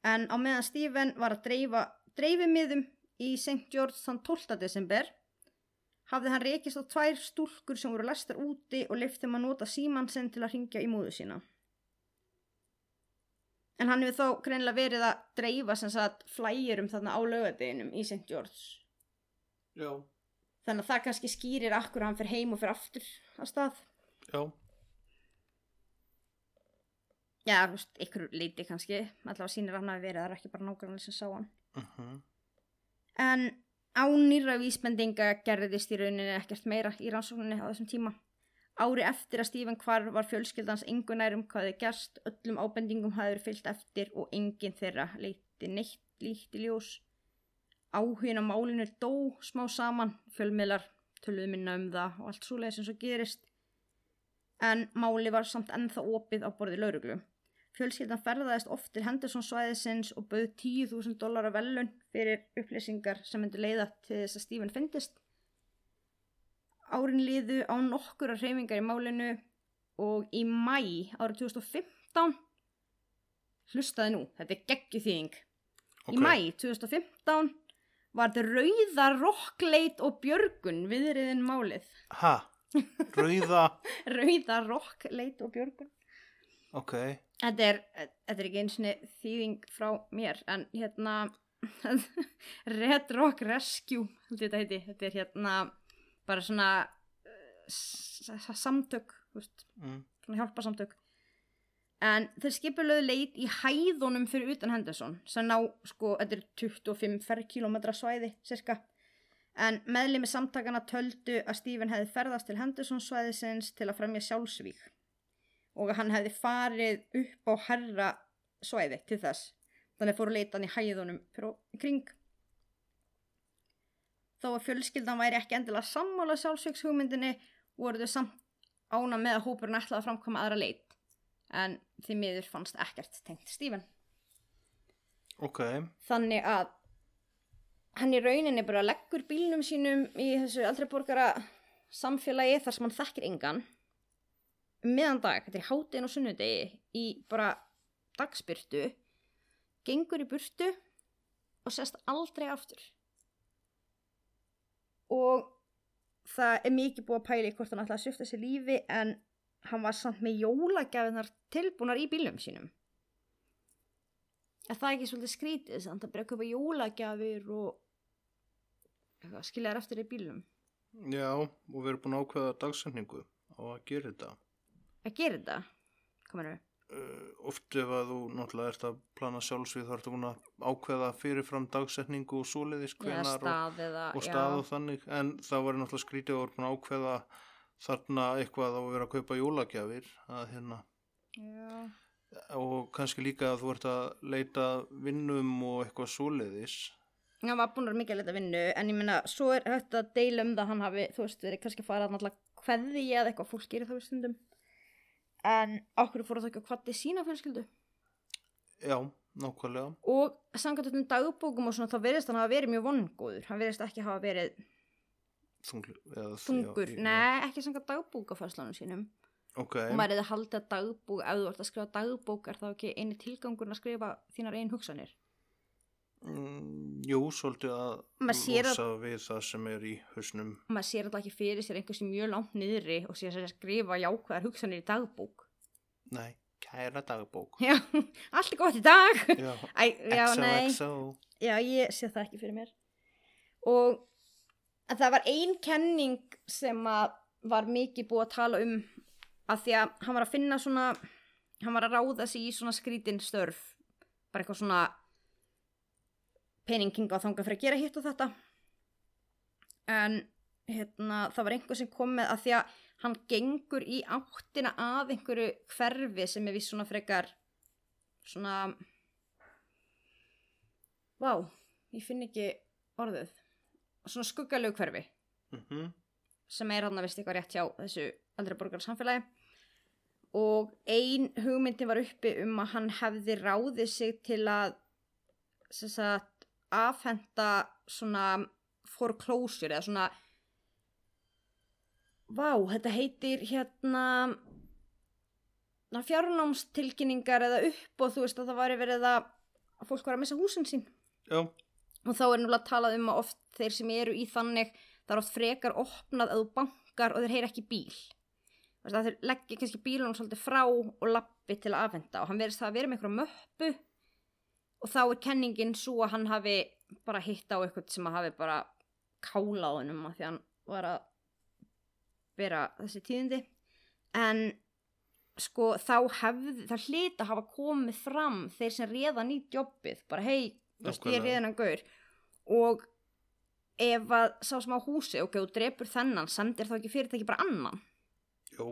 En á meðan Stephen var að dreifa dreifimiðum í St. George þann 12. desember hafði hann reykist á tvær stúlkur sem voru lestar úti og þeim að nota símansen til að ringja í múðu sína. En hann hefur þó greinlega verið að dreifa sem sagt flæjurum þarna á lögadeginum í St. George. Já. Þannig að það kannski skýrir akkur að hann fyrir heim og fyrir aftur á stað. Já. Já, þú veist, ykkur leiti kannski, allavega sínir hann að verið, það er ekki bara nákvæmlega sem sá hann. Uh -huh. En ánýra vísbendinga gerðist í rauninni ekkert meira í rannsókninni á þessum tíma. Ári eftir að Stephen hvarf var fjölskyldans engu nærum hvað þið gerst, öllum ábendingum hafður fyllt eftir og enginn þeirra leiti neitt líkt í ljós. Áhugin á málinu dó smá saman, fjölmiðlar töluðu minna um það og allt svoleiðis eins og gerist. En máli var samt ennþá opið á borði lauruglu. Fjölskyldan ferðaðist oft til Henderson svæðisins og bauð 10.000 dólar af velun fyrir upplýsingar sem myndi leiða til þess að Stephen fyndist. Árin liðu á nokkura hreyfingar í málinu og í mæ árið 2015 hlustaði nú, þetta er geggjuþýðing. Í mæ 2015 var þetta rauða rockleit og björgun viðriðin málið. Ha? Rauða? Rauða rockleit og björgun. Ok. Þetta er, þetta er ekki eins og þýðing frá mér, en hérna Red Rock Rescue, þetta heiti, þetta er hérna bara svona uh, samtök, veist, Mm. svona hjálparsamtök. En þeir skipulöðu leit í hæðunum fyrir utan Henderson, sem ná, sko, þetta er 25 ferrkilometra svæði, cirka. En meðlimi samtakana töldu að Stephen hefði ferðast til Henderson svæðisins til að fremja sjálfsvík og hann hefði farið upp á herra svæði til þess. Þannig fóru leitan í hæðunum kring. Þó að fjölskyldan væri ekki endilega sammála sjálfsvíkshugmyndinni voru þau samt ána með að hópurinn ætlaði að framkvæma aðra leit. En því miður fannst ekkert tengt Stephen. Ok. Þannig að hann í rauninni bara leggur bílnum sínum í þessu aldrei borgara samfélagi þar sem hann þekkir engan meðan dag, þetta er hátinn og sunnudegi í bara dagspyrtu gengur í burtu og sest aldrei aftur. Og það er mikið búið að pæla í hvort hann ætlaði að svifta sér lífi en hann var samt með jólagjafinar tilbúnar í bílnum sínum. Er það ekki svolítið skrítið samt að byrja að kaupa jólagjafir og eitthvað, skilja þær eftir í bílnum? Já, og við erum búin að ákveða dagsetningu á að gera þetta. Að gera þetta? Kominu Uh, oft ef að þú náttúrulega ert að plana sjálfsvið þá ertu búin að ákveða fyrirfram dagsetningu og svoleiðis eða hvenar og, stað eða og stað og þannig. En það var náttúrulega skrítið þú ert búin að ákveða þarna eitthvað að vera að kaupa jólagjafir að hérna. Já. og kannski líka að þú ert að leita vinnum og eitthvað svoleiðis. Hann var búin að vera mikið að leta vinnu en ég meina, svo er hægt að deila um það hann hafi, þú veist, verið kannski að fara að náttúrulega kveði eða eitthvað. Fólk gerir það við stundum en okkur fór að þau ekki að kvatti sína fjölskyldu? Já, nákvæmlega. Og samkvæmt um dagbókum og svona þá verðist hann hafa verið mjög vongóður. Hann verðist ekki hafa verið Þungl, eða, þungur, já, já. nei, ekki samkvæmt dagbókafærslanum sínum. Ok, og maður er að halda dagbók ef þú ert að skrifa dagbók er þá ekki eini tilgangurinn að skrifa þínar einn hugsanir mm, jú, svolítið að losa við það sem er í hausnum. Maður sér alltaf ekki fyrir sér einhversi mjög langt niðri og sér að skrifa jákvæðar hugsanir í dagbók. Nei, kæra dagbók. Já, allt er gott í dag. Já, Æ, já, nei, XOXO já, ég sé það ekki fyrir mér. Og að það var ein kenning sem var mikið búið að tala um að því að hann var að finna svona hann var að ráða sig í svona skrítin störf. Bara eitthvað svona peninginga og þanga fyrir að gera hitt og þetta. En hérna, það var einhver sem kom með að því að hann gengur í áttina að einhverju hverfi sem er viss svona frekar svona vá, ég finn ekki orðið. Svona skuggalegu hverfi. Mm sem er hann að vist eitthvað rétt hjá þessu aldrei borgar samfélagi og ein hugmyndin var uppi um að hann hefði ráðið sig til að sem sagt, afhenda svona foreclosure eða svona vá, þetta heitir hérna fjárnámstilkynningar eða upp og þú veist að það verið að að fólk var að missa húsin sín. Já, og þá er náttúrulega talað um að oft þeir sem eru í þannig það er oft frekar opnað að þú bankar og þeir heyra ekki bíl. Þeir leggja kannski bílunum svolítið frá og lappi til að afhenda og hann verðist það að vera með einhverja möppu og þá er kenningin svo að hann hafi bara hitt á eitthvað sem að hafi bara kálað honum að því hann var að vera þessi tíðindi. En sko þá hefði, það hlita að hafa komið fram þeir sem réðan í jobbið bara hei, ég er réðan hann gaur. Og ef að sá sem á húsi og okay, þú drepur þennan sendir þá ekki fyrirtæki bara annan? Jú,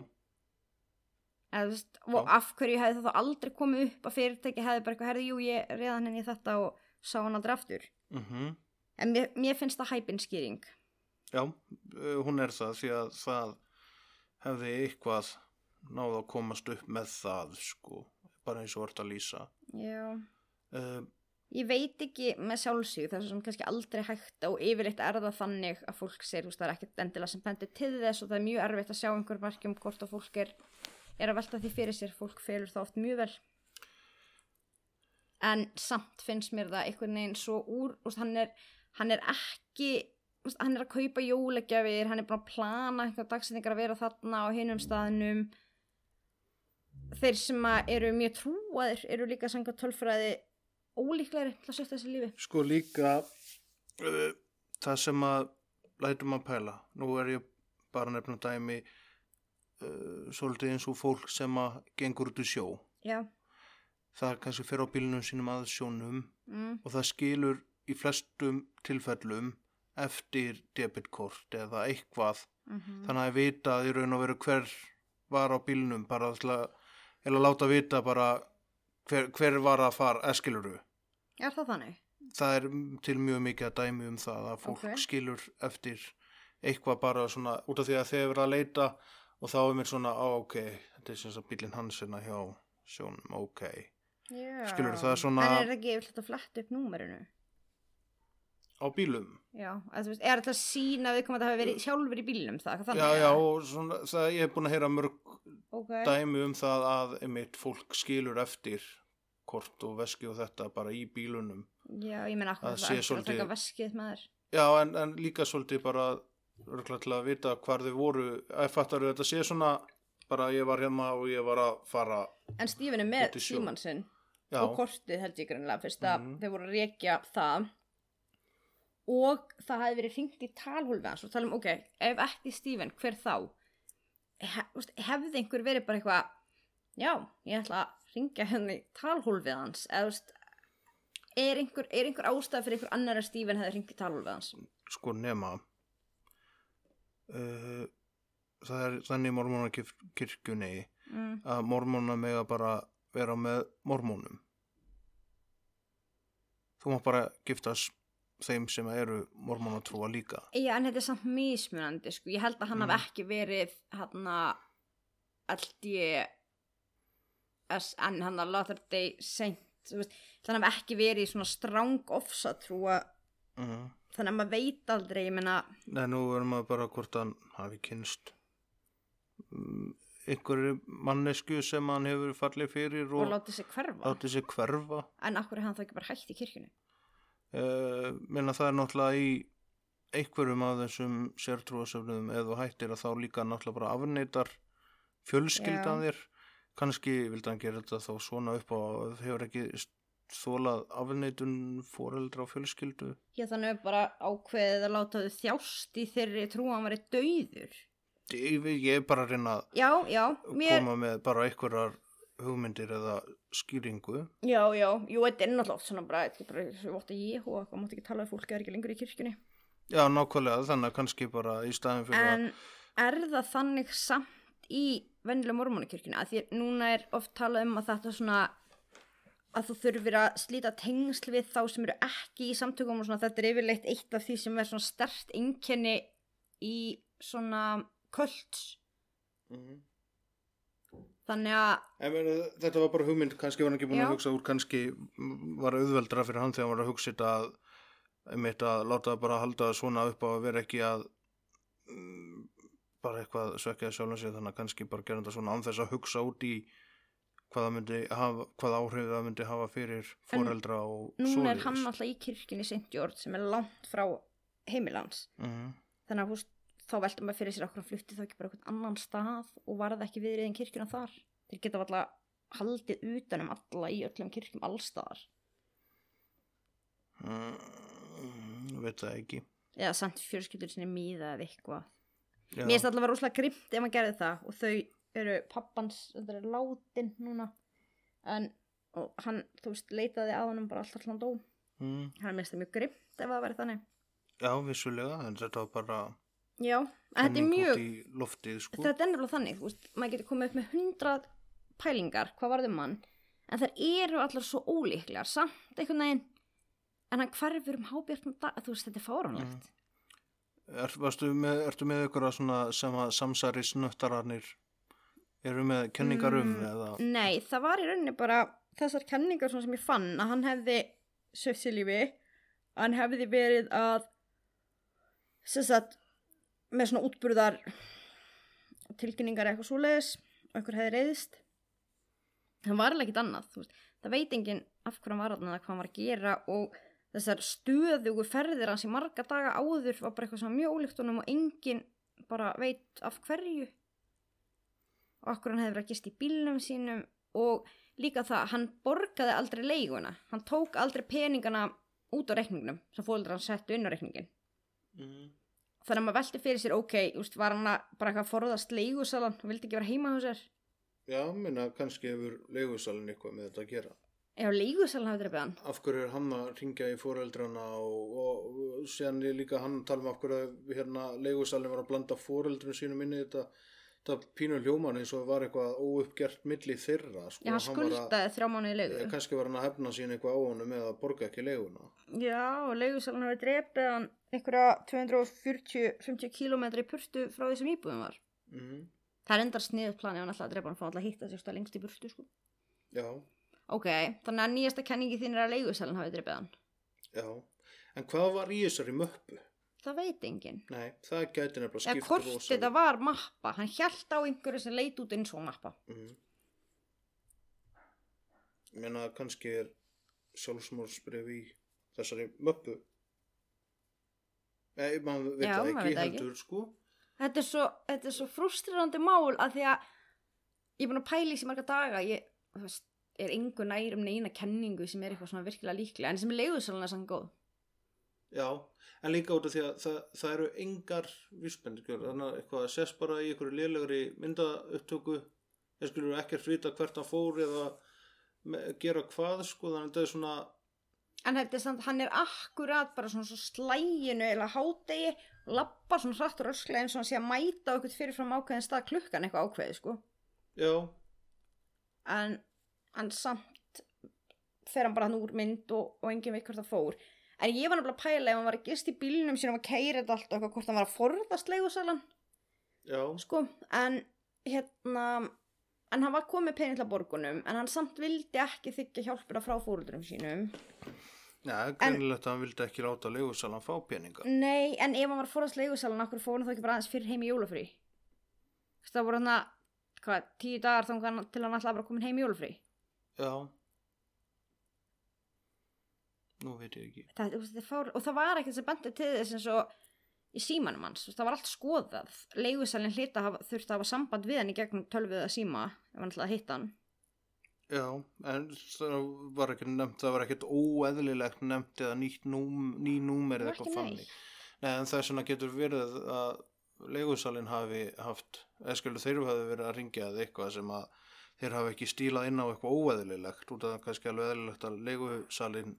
Eða, veist, og af hverju hefði það þá aldrei komið upp að fyrirtæki hefði bara eitthvað, herði, jú, ég reðan henni þetta og sá hann aldrei aftur. mhm. En mér, mér finnst það hæpinskýring. Já, uh, hún er það því að það hefði eitthvað náð að komast upp með það sko, bara eins og vart að lýsa. Já. Uh, Ég veit ekki með sjálfsíð, það er svo sem kannski aldrei hægt og yfirleitt er það þannig að fólk segir, þú veist, það er ekkert endilega sem bendir til þess og það er mjög erfitt að sjá einhver markjum hvort að fólk er, er að velta því fyrir sér, fólk felur það oft mjög vel. En samt finnst mér það einhvern veginn svo úr, veist, hann er, hann er ekki, hann er að kaupa jólegjafir, hann er búin að plana einhver dagsetningar að vera þarna á hinum staðnum. Þeir sem að eru mjög trúaðir eru líka sanga tölfræði ólíklegri til að setja þessi lífi. sko líka uh, það sem að lætum að pæla, nú er ég bara að nefna dæmi uh, svolítið eins og fólk sem að gengur út í sjó. Já. Það kannski fer á bílunum sínum að sjónum Mm. og það skilur í flestum tilfellum eftir debitkort eða eitthvað Mm þannig að vita í raun og veru hver var á bílnum bara til að, eða láta vita bara hver, hver var að fara eskiluru. Er það þannig? Það er til mjög mikið að dæmi um það að fólk Ok. skilur eftir eitthvað bara svona út af því að þeir verða að leita og þá er mér svona, á ok, þetta er sem sagt bílinn hans hérna hjá sjónum, ok. Já. Skilurðu, það er svona- En er það ekki yfirleitt að fletta upp númerinu? Á bílum. Já. Að, veist, er þetta að sína við komum að það hafi verið sjálfur í bílnum það? Já, já, og svona, það, ég hef búin að heyra mörg Ok. dæmi um það að einmitt fólk skilur eftir kort og veski og þetta bara í bílunum. Já, ég meina akkur Það það sé er að svolítið- taka veskið með þér. Já, en, en líka svolítið bara örgulega til að vita hvar þið voru. Ég fattar þetta sé svona bara ég var hérna og ég var að fara. En Stífin er með síman sinn og kortið held ég greinlega fyrst að Mhm. þeir voru að rekja það og það hefði verið hringt í talhólfi hans og tala um, ok, ef ekki Stífin, hver þá? He, þú veist, hefði einhver verið bara eitthvað já, ég ætla að ringja henni í talhólfið hans eða er einhver, er einhver ástæð fyrir einhver annar að Stífin hefði hringt í talhólfið hans sko nema. Uh, það er þannig í mormónakirkjunni mm. að mormóna mega bara vera með mormónum. Þú má bara giftast þeim sem eru mormónatrúa líka. Já, en þetta er samt mismunandi, sko. Ég held að hann Mm. hafi ekki verið hann að LD en hann að Day Saint, þú veist, þannig að hafi ekki verið í svona stráng ofsatrúa, Uh þannig að maður veit aldrei, ég meina, Nei, nú erum maður bara hvort hann hafi kynst um, einhverju mannesku sem hann hefur fallið fyrir og og látið hverfa. látið sér hverfa. En akkur er hann þá ekki bara hægt í kirkjunni? Uh, menna það er náttúrulega í einhverjum af þessum sértrúasöfnum þú hættir að þá líka náttúrulega bara afneitar fjölskyldan þér. Kannski vildi hann gera þetta þá svona upp á að þau hefur ekki þólað afneitun foreldra og fjölskyldu. Já, þannig er bara ákveðið að láta þau þjást í þeirri trú að hann væri dauður. Ég, ég er bara að reyna að Já, já, mér, koma með bara einhverjar hugmyndir eða skýringu. já, já, jú, þetta er náttúrulega svona bara, þetta er bara, svo ótt að ég og það mátti ekki tala við fólk eða ekki lengur í kirkjunni. Já, nákvæmlega, þannig að kannski bara í staðin fyrir En er það þannig samt í venjulega mormónikirkjunni að því að núna er oft talað um að þetta svona að þú þurfir að slíta tengsl við þá sem eru ekki í samtökum og svona þetta er yfirleitt eitt af því sem er svona stert einkenni í svona kvölds að... þannig að En þetta var bara hugmynd, kannski var hann ekki búin Já. að hugsa úr, kannski var auðveldra fyrir hann þegar hann var að hugsa þetta að, einmitt að láta bara halda svona upp á að vera ekki að mm, bara eitthvað svekja sjálfum sig þannig að kannski bara gera þetta svona án þess að hugsa út í hvað, hafa, hvað áhrif það myndi hafa fyrir En foreldra og núna er hann alltaf í kirkjunni. George sem er langt frá heimilans mm þannig að húst, þá veltum maður fyrir sér okkur að flutti þá ekki bara eitthvað annan stað og varða ekki viðriðin kirkjuna þar. Þeir geta alltaf haldið utan um alla í öllum kirkjum allstaðar mm, veit það ekki. Eða samt fjölskyldur sinni míða eða eitthvað. Mér finnst alltaf að vera rosalega grimt ef maður gerði það og þau eru pappans þetta er látin núna. En og hann, þú veist, leitaði að honum bara alltaf hann dó. Mm, hann finnst það mjög grimt ef það væri þannig. Já, vissulega, en þetta var bara Já, þetta er mjög, loftið, sko. þetta er nefnilega þannig, þú veist, maður getur komið upp með hundrað pælingar, hvað varðum mann, en þær eru allar svo ólíklegar, samt einhvern veginn, en hann hverfur um hábjörnum þú veist, þetta er fáránlegt. Er, varstu með, ertu með ykkur svona sem að samsæri snöttararnir eru með kenningar um Mm, eða? Nei, það var í rauninni bara þessar kenningar svona sem ég fann að hann hefði söft sér lífi, hann hefði verið að, sem sagt, með svona útburðar tilkynningar eitthvað svoleiðis og einhver hefði reyðist. Hann var alveg ekkert annað. Það veit enginn af hverju hann var eða hvað hann var að gera og þessar stöðugu ferðir hans í marga daga áður var bara eitthvað sem var mjög ólíkt og enginn bara veit af hverju okkur hann hefði verið að gist í bílnum sínum og líka það, hann borgaði aldrei leiguna, hann tók aldrei peningana út á reikningnum sem fólður hann settu inn á reikningin Mm. þannig að maður velti fyrir sér, ok, úst, var hann bara eitthvað að forðast leigusalan? Og vildi ekki vera heima hjá sér. Já, minna, kannski hefur leigusalinn eitthvað með þetta að gera. ef leigusalan hafi dreipið hann Af hverju er hann að ringja í fóreldrana og, og, og síðan er líka hann tala um af hverju hérna, leigusalinn var að blanda fóreldrun sínum inn í þetta, þetta pínu hljóman eins og var eitthvað óuppgert milli þeirra. Sko. já, hann að- skuldaði þrjá mánu í leigu Eh, kannski var hann að hefna sín eitthvað á honum eða borga ekki leiguna já, og leigusalan hafi dreipið hann einhverja 240-50 km í purtu frá því sem íbúðum var mm. það er endar sniðut plani að hann alltaf að dreipa hann fá alltaf að hitta sig lengst í burtu sko. já, ok, þannig að nýjasta kenningi þín er að leigusalan hafi dreipið hann já en hvað var í þessari möppu? Það veit enginn. Nei, það gæti nefnilega eða skipt hvort rosalega. þetta var mappa. Hann hjælt á einhverju sem leit út eins og mappa. Mm. ég meina kannski er sjálfsmórsbrif í þessari möppu. Nei, maður veit Já, það maður ekki veit það ekki. heldur sko. Þetta er svo, þetta er svo frústrirandi mál að því að ég er búin að pæla í sér marga daga. Ég þú veist, er engu nær um neina kenningu sem er eitthvað svona virkilega líklega en sem er leiðusalina sann góð Já, en líka út af því að það, það eru engar vísbendingur, þannig að eitthvað að sést bara í einhverju lélegri myndaupptöku, þeir skilur ekkert vita hvert hann fór eða gera hvað, sko, þannig að þetta er svona, en þetta er samt, hann er akkurat bara svona svo slæginu eða hádegi og lappar svona hratt og rösklega eins og hann sé að mæta okkur fyrirfram ákveðin stað klukkan eitthvað ákveði sko. Já, en, en samt fer hann bara hann úr mynd og, og enginn veit hvert það fór en ég var nefnilega að pæla ef hann var að gist í bílnum sínum að keira þetta allt og eitthvað hvort hann var að forðast leigusalan. Já, sko, en hérna en hann var komið pening til að borgunum en hann samt vildi ekki þykja hjálpina frá fóröldurum sínum. Já, greinilegt að hann vildi ekki láta leigusalan fá peninga. nei, en ef hann var að forðast leigusalan okkur fór hann þá ekki bara aðeins fyrir heim í jólafrí? Það voru hann að hvað, tíu dagar þá til hann alltaf bara komin heim í jólafrí? Já, nú veit ég ekki. það, þetta fár, og það var ekkert sem bendið til þess eins og í símanum hans, það var allt skoðað leigusalinn hlita þurfti að hafa samband við hann í gegnum tölvið að síma ef hann ætlaði að hitta hann Já, en það var ekki nefnt, það var ekkert óeðlilegt nefnt eða nýtt núm, ný númer eða Það eitthvað fannig. Nei, en þess vegna getur verið að leigusalinn hafi haft, eða skilur þeir hafi verið að ringja eða eitthvað sem að þeir hafi ekki stílað inn á eitthvað óeðlilegt út af það kannski alveg eðlilegt að leigusalinn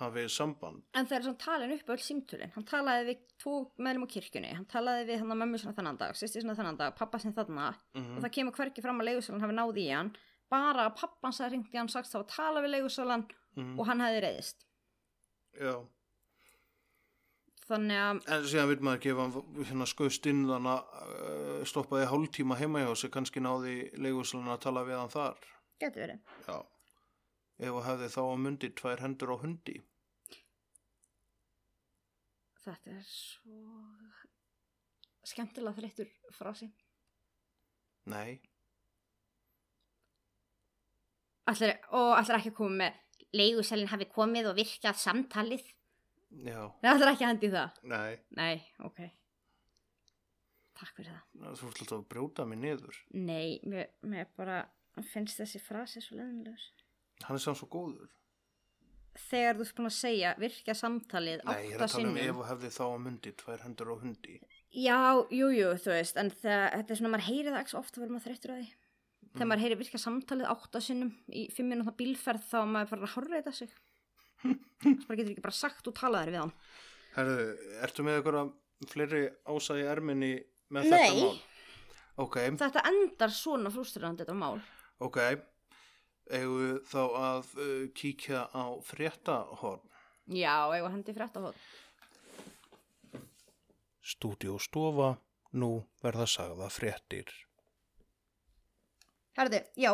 hafi samband. en það er svona talin upp öll símtölin hann talaði við tvo meðlum á kirkjunni hann talaði við hann að mömmu svona þennan dag sýsti svona þennan dag, pappa sem þarna Mm og það kemur hverki fram að leigusalinn hafi náð í hann bara að pappan sagði ringt í hann sagst þá að tala við leigusalann -hmm. og hann hefði reyðist Já, þannig að en síðan vil maður gefa hérna skauðst inn þannig að uh, stoppaði hálftíma heima hjá sig, kannski náði leigusalinn að tala við hann þar. getur verið Já, ef að hefði þá að mundi tvær hendur á hundi. Þetta er svo skemmtilega þreyttur frasi. Nei, Ætlar, og ætlar ekki að koma með leiguselin hafi komið og virkað samtalið? Já, Nei, ætlar ekki að hendi það? Nei, Nei, ok. Takk fyrir það. Þú alltaf að brjóta mig niður. Nei, mér, mér bara finnst þessi frasi svo leðinlegur Hann er samt svo góður. Þegar þú ert búin að segja virkað samtalið Nei, ég er að tala um ef og hefði þá að mundi tvær hendur á hundi. Já, jú, jú, þú veist en það, þetta er svona, maður heyri það ekki svo ofta verður maður þreyttur á því Þegar maður heyri virkað samtalið átta sinnum í fimm minúta bílferð þá maður bara að horfa sig Þess bara getur ekki bara sagt og talaðir við hann Herðu, ertu með ykkur að fleiri í erminni með Nei. þetta mál? Ok, Þetta endar svona frústrandi þetta mál. ok. Eigum við þá að uh, kíkja á fréttahorn. Já, var hendi frétta hótt. Stúdíóstofa, nú verða sagða fréttir. Herði, já,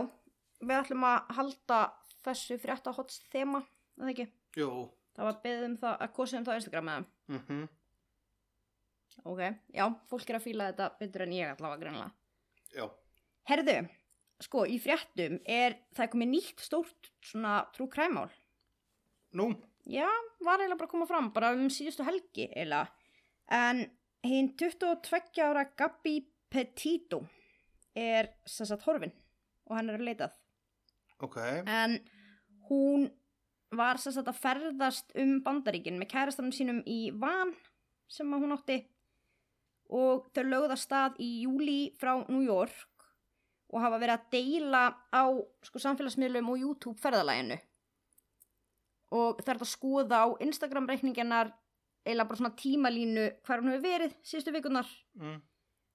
við ætlum að halda þessu frétta hótt þema, eða ekki? Jó. Það var beðið um það að kosið um það á Instagram með þeim. Mm Ok, já, fólk er að fíla þetta betur en ég allavega greinlega. Já. Herðu, sko, í fréttum er það komið nýtt stórt svona trúkræmál. Nú, Já, var eiginlega bara að koma fram, bara um síðustu helgi eiginlega. En hinn 22 ára Gabi Petito er sem sagt horfin og hann er að leitað. ok. En hún var sem sagt að ferðast um bandaríkin með kærastanum sínum í van sem hún átti og þau lögða stað í júli frá New York og hafa verið að deila á sko, samfélagsmiðlum og YouTube ferðalæginu og það er að skoða á Instagram reikninginnar eila bara svona tímalínu hver hún hefur verið síðustu vikunar Mm.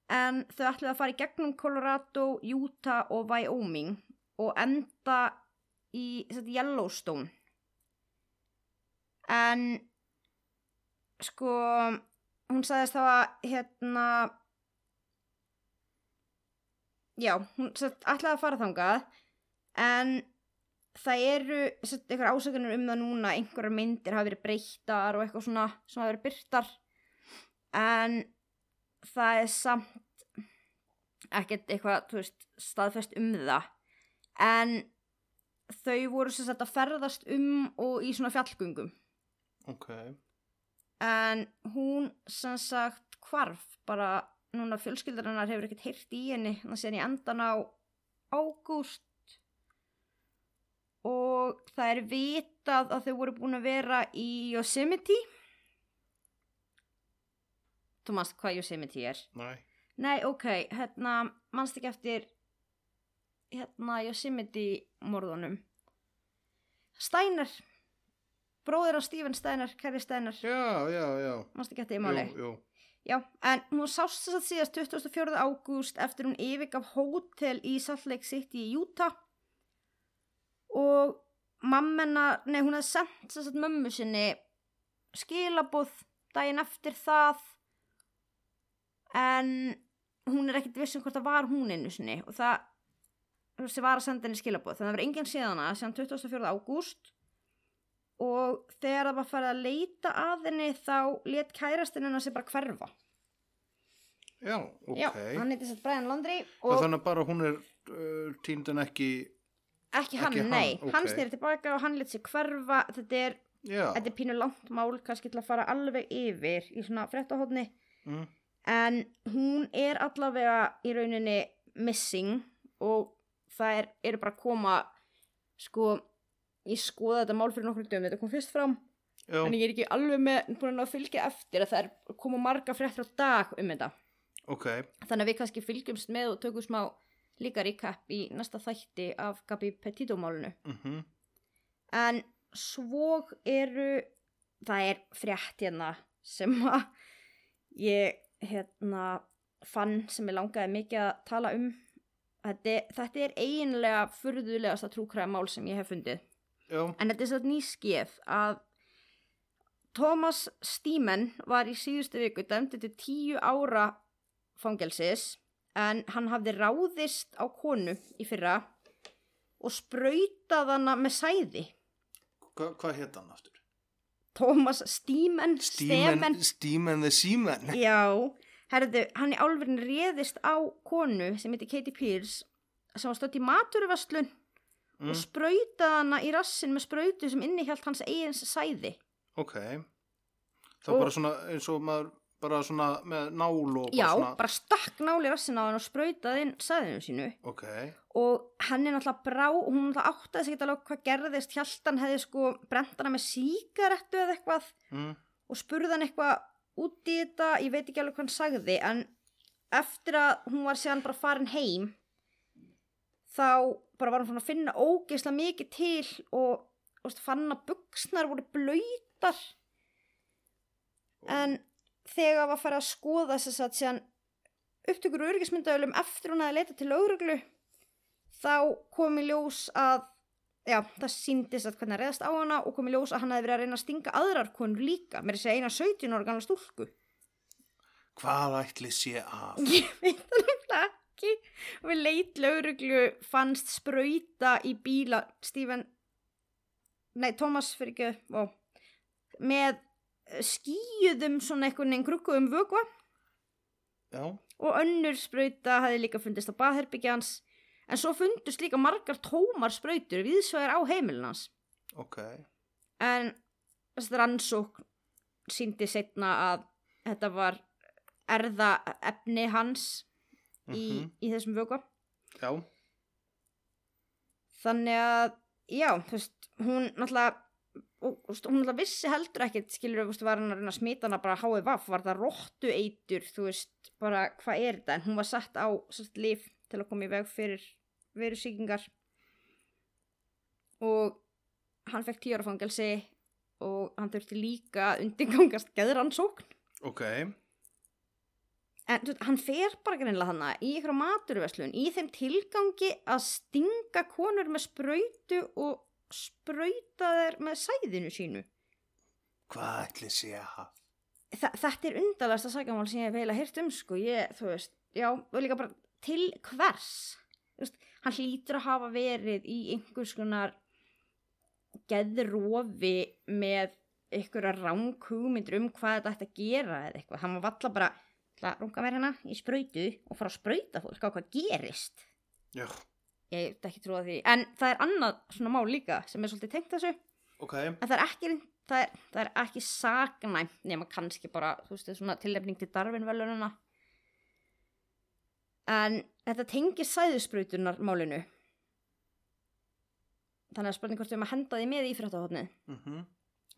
en þau ætluðu að fara í gegnum Colorado, Utah og Wyoming og enda í sagt, Yellowstone. En sko hún sagðist þá að hérna já, hún sagt, ætlaði að fara þangað en það eru sagt, einhver ásökunir um það núna einhverjar myndir hafa verið breyttar og eitthvað svona sem hafa verið byrtar en það er samt ekkert eitthvað, þú veist, staðfest um það en þau voru sem sagt að ferðast um og í svona fjallgöngum Ok. en hún sem sagt hvarf bara núna fjölskyldar hennar hefur ekkert heyrt í henni. Þannig að í endan á ágúst. Og það er vitað að þau voru búin að vera í Yosemite. Þú manst hvað Yosemite er? Næ. Nei, ok, hérna, mannst ekki eftir hérna Yosemite morðunum? Steiner. Bróðir á Steven Steiner, Kerry Steiner. Já, já, já. mannst ekki eftir í máli? Jú, jú. Já, en hún sást þess að síðast 24. ágúst eftir hún yfirgaf hótel í Salt Lake City í Utah og mammena, nei hún hefði sendt þess að mömmu sinni skilabóð daginn eftir það en hún er ekkert vissum hvort það var hún einu sinni og það sem var að senda henni skilabóð þannig að það var enginn síðana síðan 24. ágúst og þegar það var farið að leita að henni þá let kærastinn hennar sig bara hverfa Já, ok. Já, hann heiti sett Brian Laundrie Og þannig að bara hún er uh, týnd en ekki, ekki hann, ekki hann, nei, ok. hann snýri tilbaka og hann let sig hverfa þetta er, þetta er pínu langt mál kannski til að fara alveg yfir í svona fréttahotni Mm. en hún er allavega í rauninni missing og það er, eru bara að koma sko ég skoða þetta mál fyrir nokkur dögum, þetta kom fyrst fram Já, en ég er ekki alveg með búin að fylgja eftir að það er að koma marga fréttir á dag um þetta. Ok. þannig að við kannski fylgjumst með og tökum smá líka recap í næsta þætti af Gabi Petito málunu Mm en svo eru það er frétt hérna sem að ég hérna fann sem ég langaði mikið að tala um. Þetta, þetta er eiginlega furðulegasta trúkræða mál sem ég hef fundið Já, en þetta er svo nýskið að Thomas Steeman var í síðustu viku dæmdi til tíu ára fangelsis en hann hafði ráðist á konu í fyrra og sprautað hana með sæði Hva, hvað hétt hann aftur? Thomas Steeman Steeman, Steeman the Seaman. Já, herðu, hann í álverðin réðist á konu sem heiti Katie Pierce sem var stödd í maturvastlun Mm. og sprautaði hana í rassin með sprautu sem innihjalt hans eigins sæði Ok. Það Og- bara svona eins og maður bara svona með nál og bara Já, svona. bara stakk náli rassin á hann og sprautaði inn sæðinu sínu Ok. og hann er náttúrulega brá og hún náttúrulega áttaði sig ekki alveg hvað gerðist Hjaltan hefði sko brent hana með síkarettu eða eitthvað Mm. og spurði hann eitthvað út í þetta ég veit ekki alveg hvað hann sagði en eftir að hún var síðan bara farin heim þá bara var hún svona að finna ógeðslega mikið til og, og fann að buksnar voru blöytar en þegar var farið að skoða þess að síðan upptökur og örgismyndaölum eftir hún að leita til lögreglu þá kom í ljós að já, það síndist að hvernig að reyðast á hana og kom í ljós að hann hefði verið að reyna að stinga aðrar konur líka, mér er að segja eina 17 ára gamla stúlku. Hvað ætli sé að? ég veit það nefnilega ekki. Og við leit lögreglu fannst sprauta í bíla Stephen nei, Thomas fyrir ekki ó, með skýjuðum svona einhvern veginn krukkuðum vögva Já, og önnur sprauta hafði líka fundist á baðherbyggja hans. En svo fundust líka margar tómar sprautur viðsvegar á heimilin hans. Ok. en þessi rannsók síndi setna að þetta var erða efni hans í, Mhm. í þessum vögva Já, þannig að já, þú veist, hún náttúrulega og, hún náttúrulega vissi heldur ekkert skilur, þú veist, var hann að reyna að smita hana bara HVV, var það róttu eitur þú veist, bara hvað er þetta? En hún var sett á sett líf til að koma í veg fyrir verusíkingar og hann fekk tíu ára fangelsi og hann þurfti líka að undirgangast geðrannsókn. Ok. En þú hann fer bara greinlega hana í ykkur maturverslun í þeim tilgangi að stinga konur með sprautu og sprauta þeir með sæðinu sínu. Hvað ætli sé að? Þa, þetta er undarlegasta sagamál sem ég hef heila hýrt um, sko. Ég, þú veist, já, og líka bara til hvers? Veist, hann hlýtur að hafa verið í einhvers konar geðrofi með einhverja ránghugmyndur um hvað þetta ætti að gera eða eitthvað. Hann var valla bara að runga mér hérna í sprautu og fara að sprauta fólk á hvað gerist. Já, Ég hef ekki trúið því. En það er annað svona mál líka sem er svolítið tengt þessu. ok. En það er ekki, það er, það er ekki saknæmt nema kannski bara, þú veist, svona tilnefning til darfinvelununa. En þetta tengir sæðusbrautunar málinu. Þannig að spurning hvort við erum að henda því með í fréttahotnið. Mm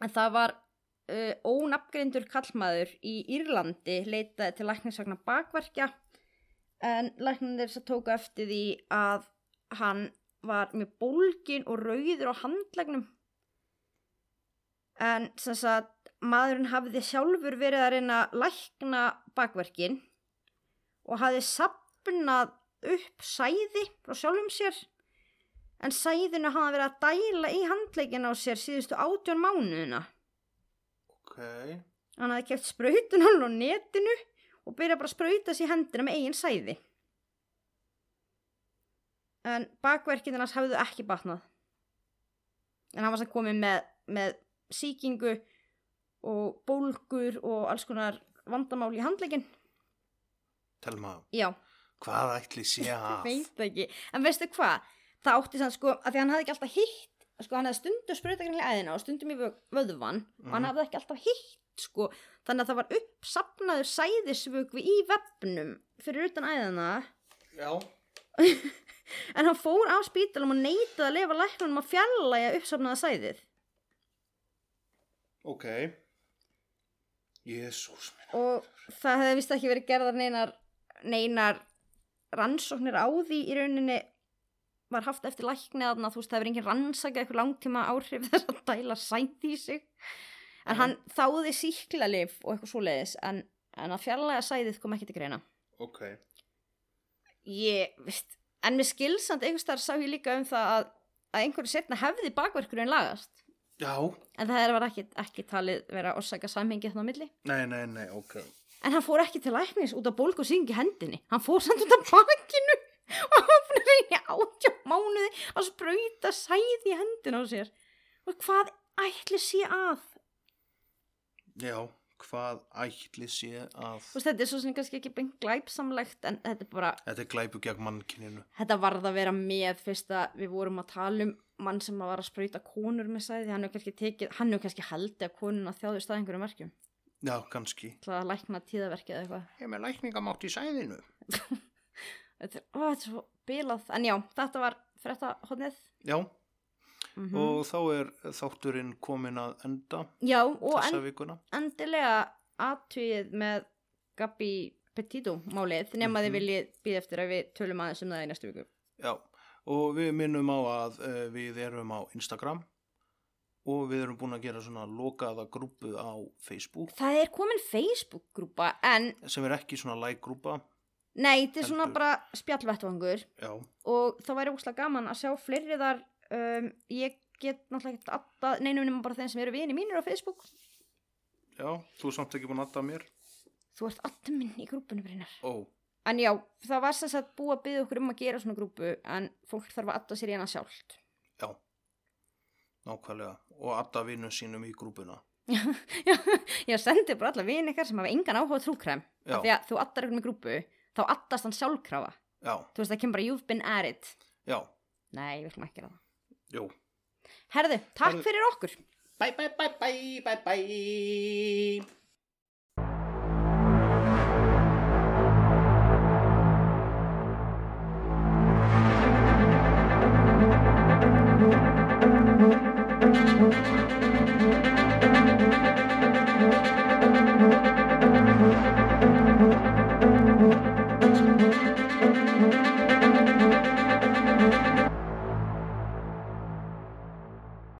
En það var uh, ónafngreindur kallmaður í Írlandi leitaði til læknisvagnar bakverkja en læknir sem tóku eftir því að hann var með bólgin og rauður á handlegnum en sem sagt maðurinn hafði sjálfur verið að reyna að lækna bakverkin og hafði sapnað upp sæði frá sjálfum sér. En sæðinu hafði verið að dæla í handlegin á sér síðustu átjón mánuðina Ok. hann hafði keft sprautun á netinu og byrjaði bara að sprauta sér hendina með eigin sæði. En bakverkinn hans hafðu ekki batnað. En hann var samt komið með, með síkingu og bólgur og alls konar vandamál í handlegin Telma, já, hvað ætli sé að? veit ekki. En veistu hvað, það átti sann sko að því hann hafði ekki alltaf hitt sko hann hafði stundum sprautakringli æðina og stundum í vö- vöðvan og hann Mhm. hafði ekki alltaf hitt sko þannig að það var uppsapnaður sæðisvögvi í vefnum fyrir utan æðina Já. en hann fór á spítalum og neitaði að lefa læknunum að fjarlæga uppsapnaða sæðið Ok. Jésús og það hefði vist ekki verið gerðar neinar, neinar rannsóknir á því í rauninni var haft eftir lækni að þú veist það hefur engin rannsakað eitthvað langtíma áhrif þess að dæla sænt í sig en Mhm. hann þáði síklarlif og eitthvað svoleiðis en, en að fjarlæga sæðið kom ekki til greina Ok. ég, veist, en með skilsand einhvers þar sá ég líka um það að, að einhverju setna hefði bakverkurinn lagast Já. en það var ekki, ekki talið vera orsaka samhengi þannig á milli Nei, nei, nei, ok. En hann fór ekki til læknis út af bólgu og syngi hendinni. Hann fór samt út af bakinu og hann að í átjá mánuði að sprauta sæði í hendina á sér. Og hvað ætli sé að? Já, hvað ætli sé að? Veist, þetta er svo sem kannski ekki beint glæpsamlegt en þetta er bara, Þetta er glæpu gegn mannkyninu. þetta varð að vera með fyrst að við vorum að tala um mann sem var að sprauta konur með sæði. Hann hefur kannski tekið, hann hefur kannski haldið að konuna þjáðu stað einhverjum verkjum. Já, kannski. Það að lækna tíðaverkið eða eitthvað. Þetta er, ó, þetta er svo bilað. En já, þetta var frétta hodnið. Já, Mm og þá er þátturinn komin að enda Já, og en, endilega aðtugið með Gabi Petito málið nema Mhm. þið viljið býða eftir að við tölum aðeins um það í næstu viku. Já, og við minnum á að uh, við erum á Instagram og við erum búin að gera svona lokaða grúpu á Facebook Það er komin Facebook-grúpa en sem er ekki svona like-grúpa nei, þetta er svona bara spjallvettvangur. Já, og það væri úslega gaman að sjá fleiri þar um, ég get náttúrulega ekki alltaf neinum nema bara þeim sem eru vini mínir á Facebook. Já, þú er samt ekki búin að adda mér. Þú ert alltaf minn í grúpunum Brynjar ó, en já, það var sem sagt búið að byggja okkur um að gera svona grúpu en fólk þarf að adda sér í hana sjálft. Já. Nákvæmlega, og adda vinnu sínum í grúpuna. Ég sendi bara alla vini ykkar sem hafa engan áhuga já, af því að þú með grúpu þá addast hann sjálfkrafa. Já, þú veist það kemur bara you've been at it. Já, nei, við ætlum ekki að það. Jú. Herðu, takk Herðu. fyrir okkur. Bye bye bye bye bye bye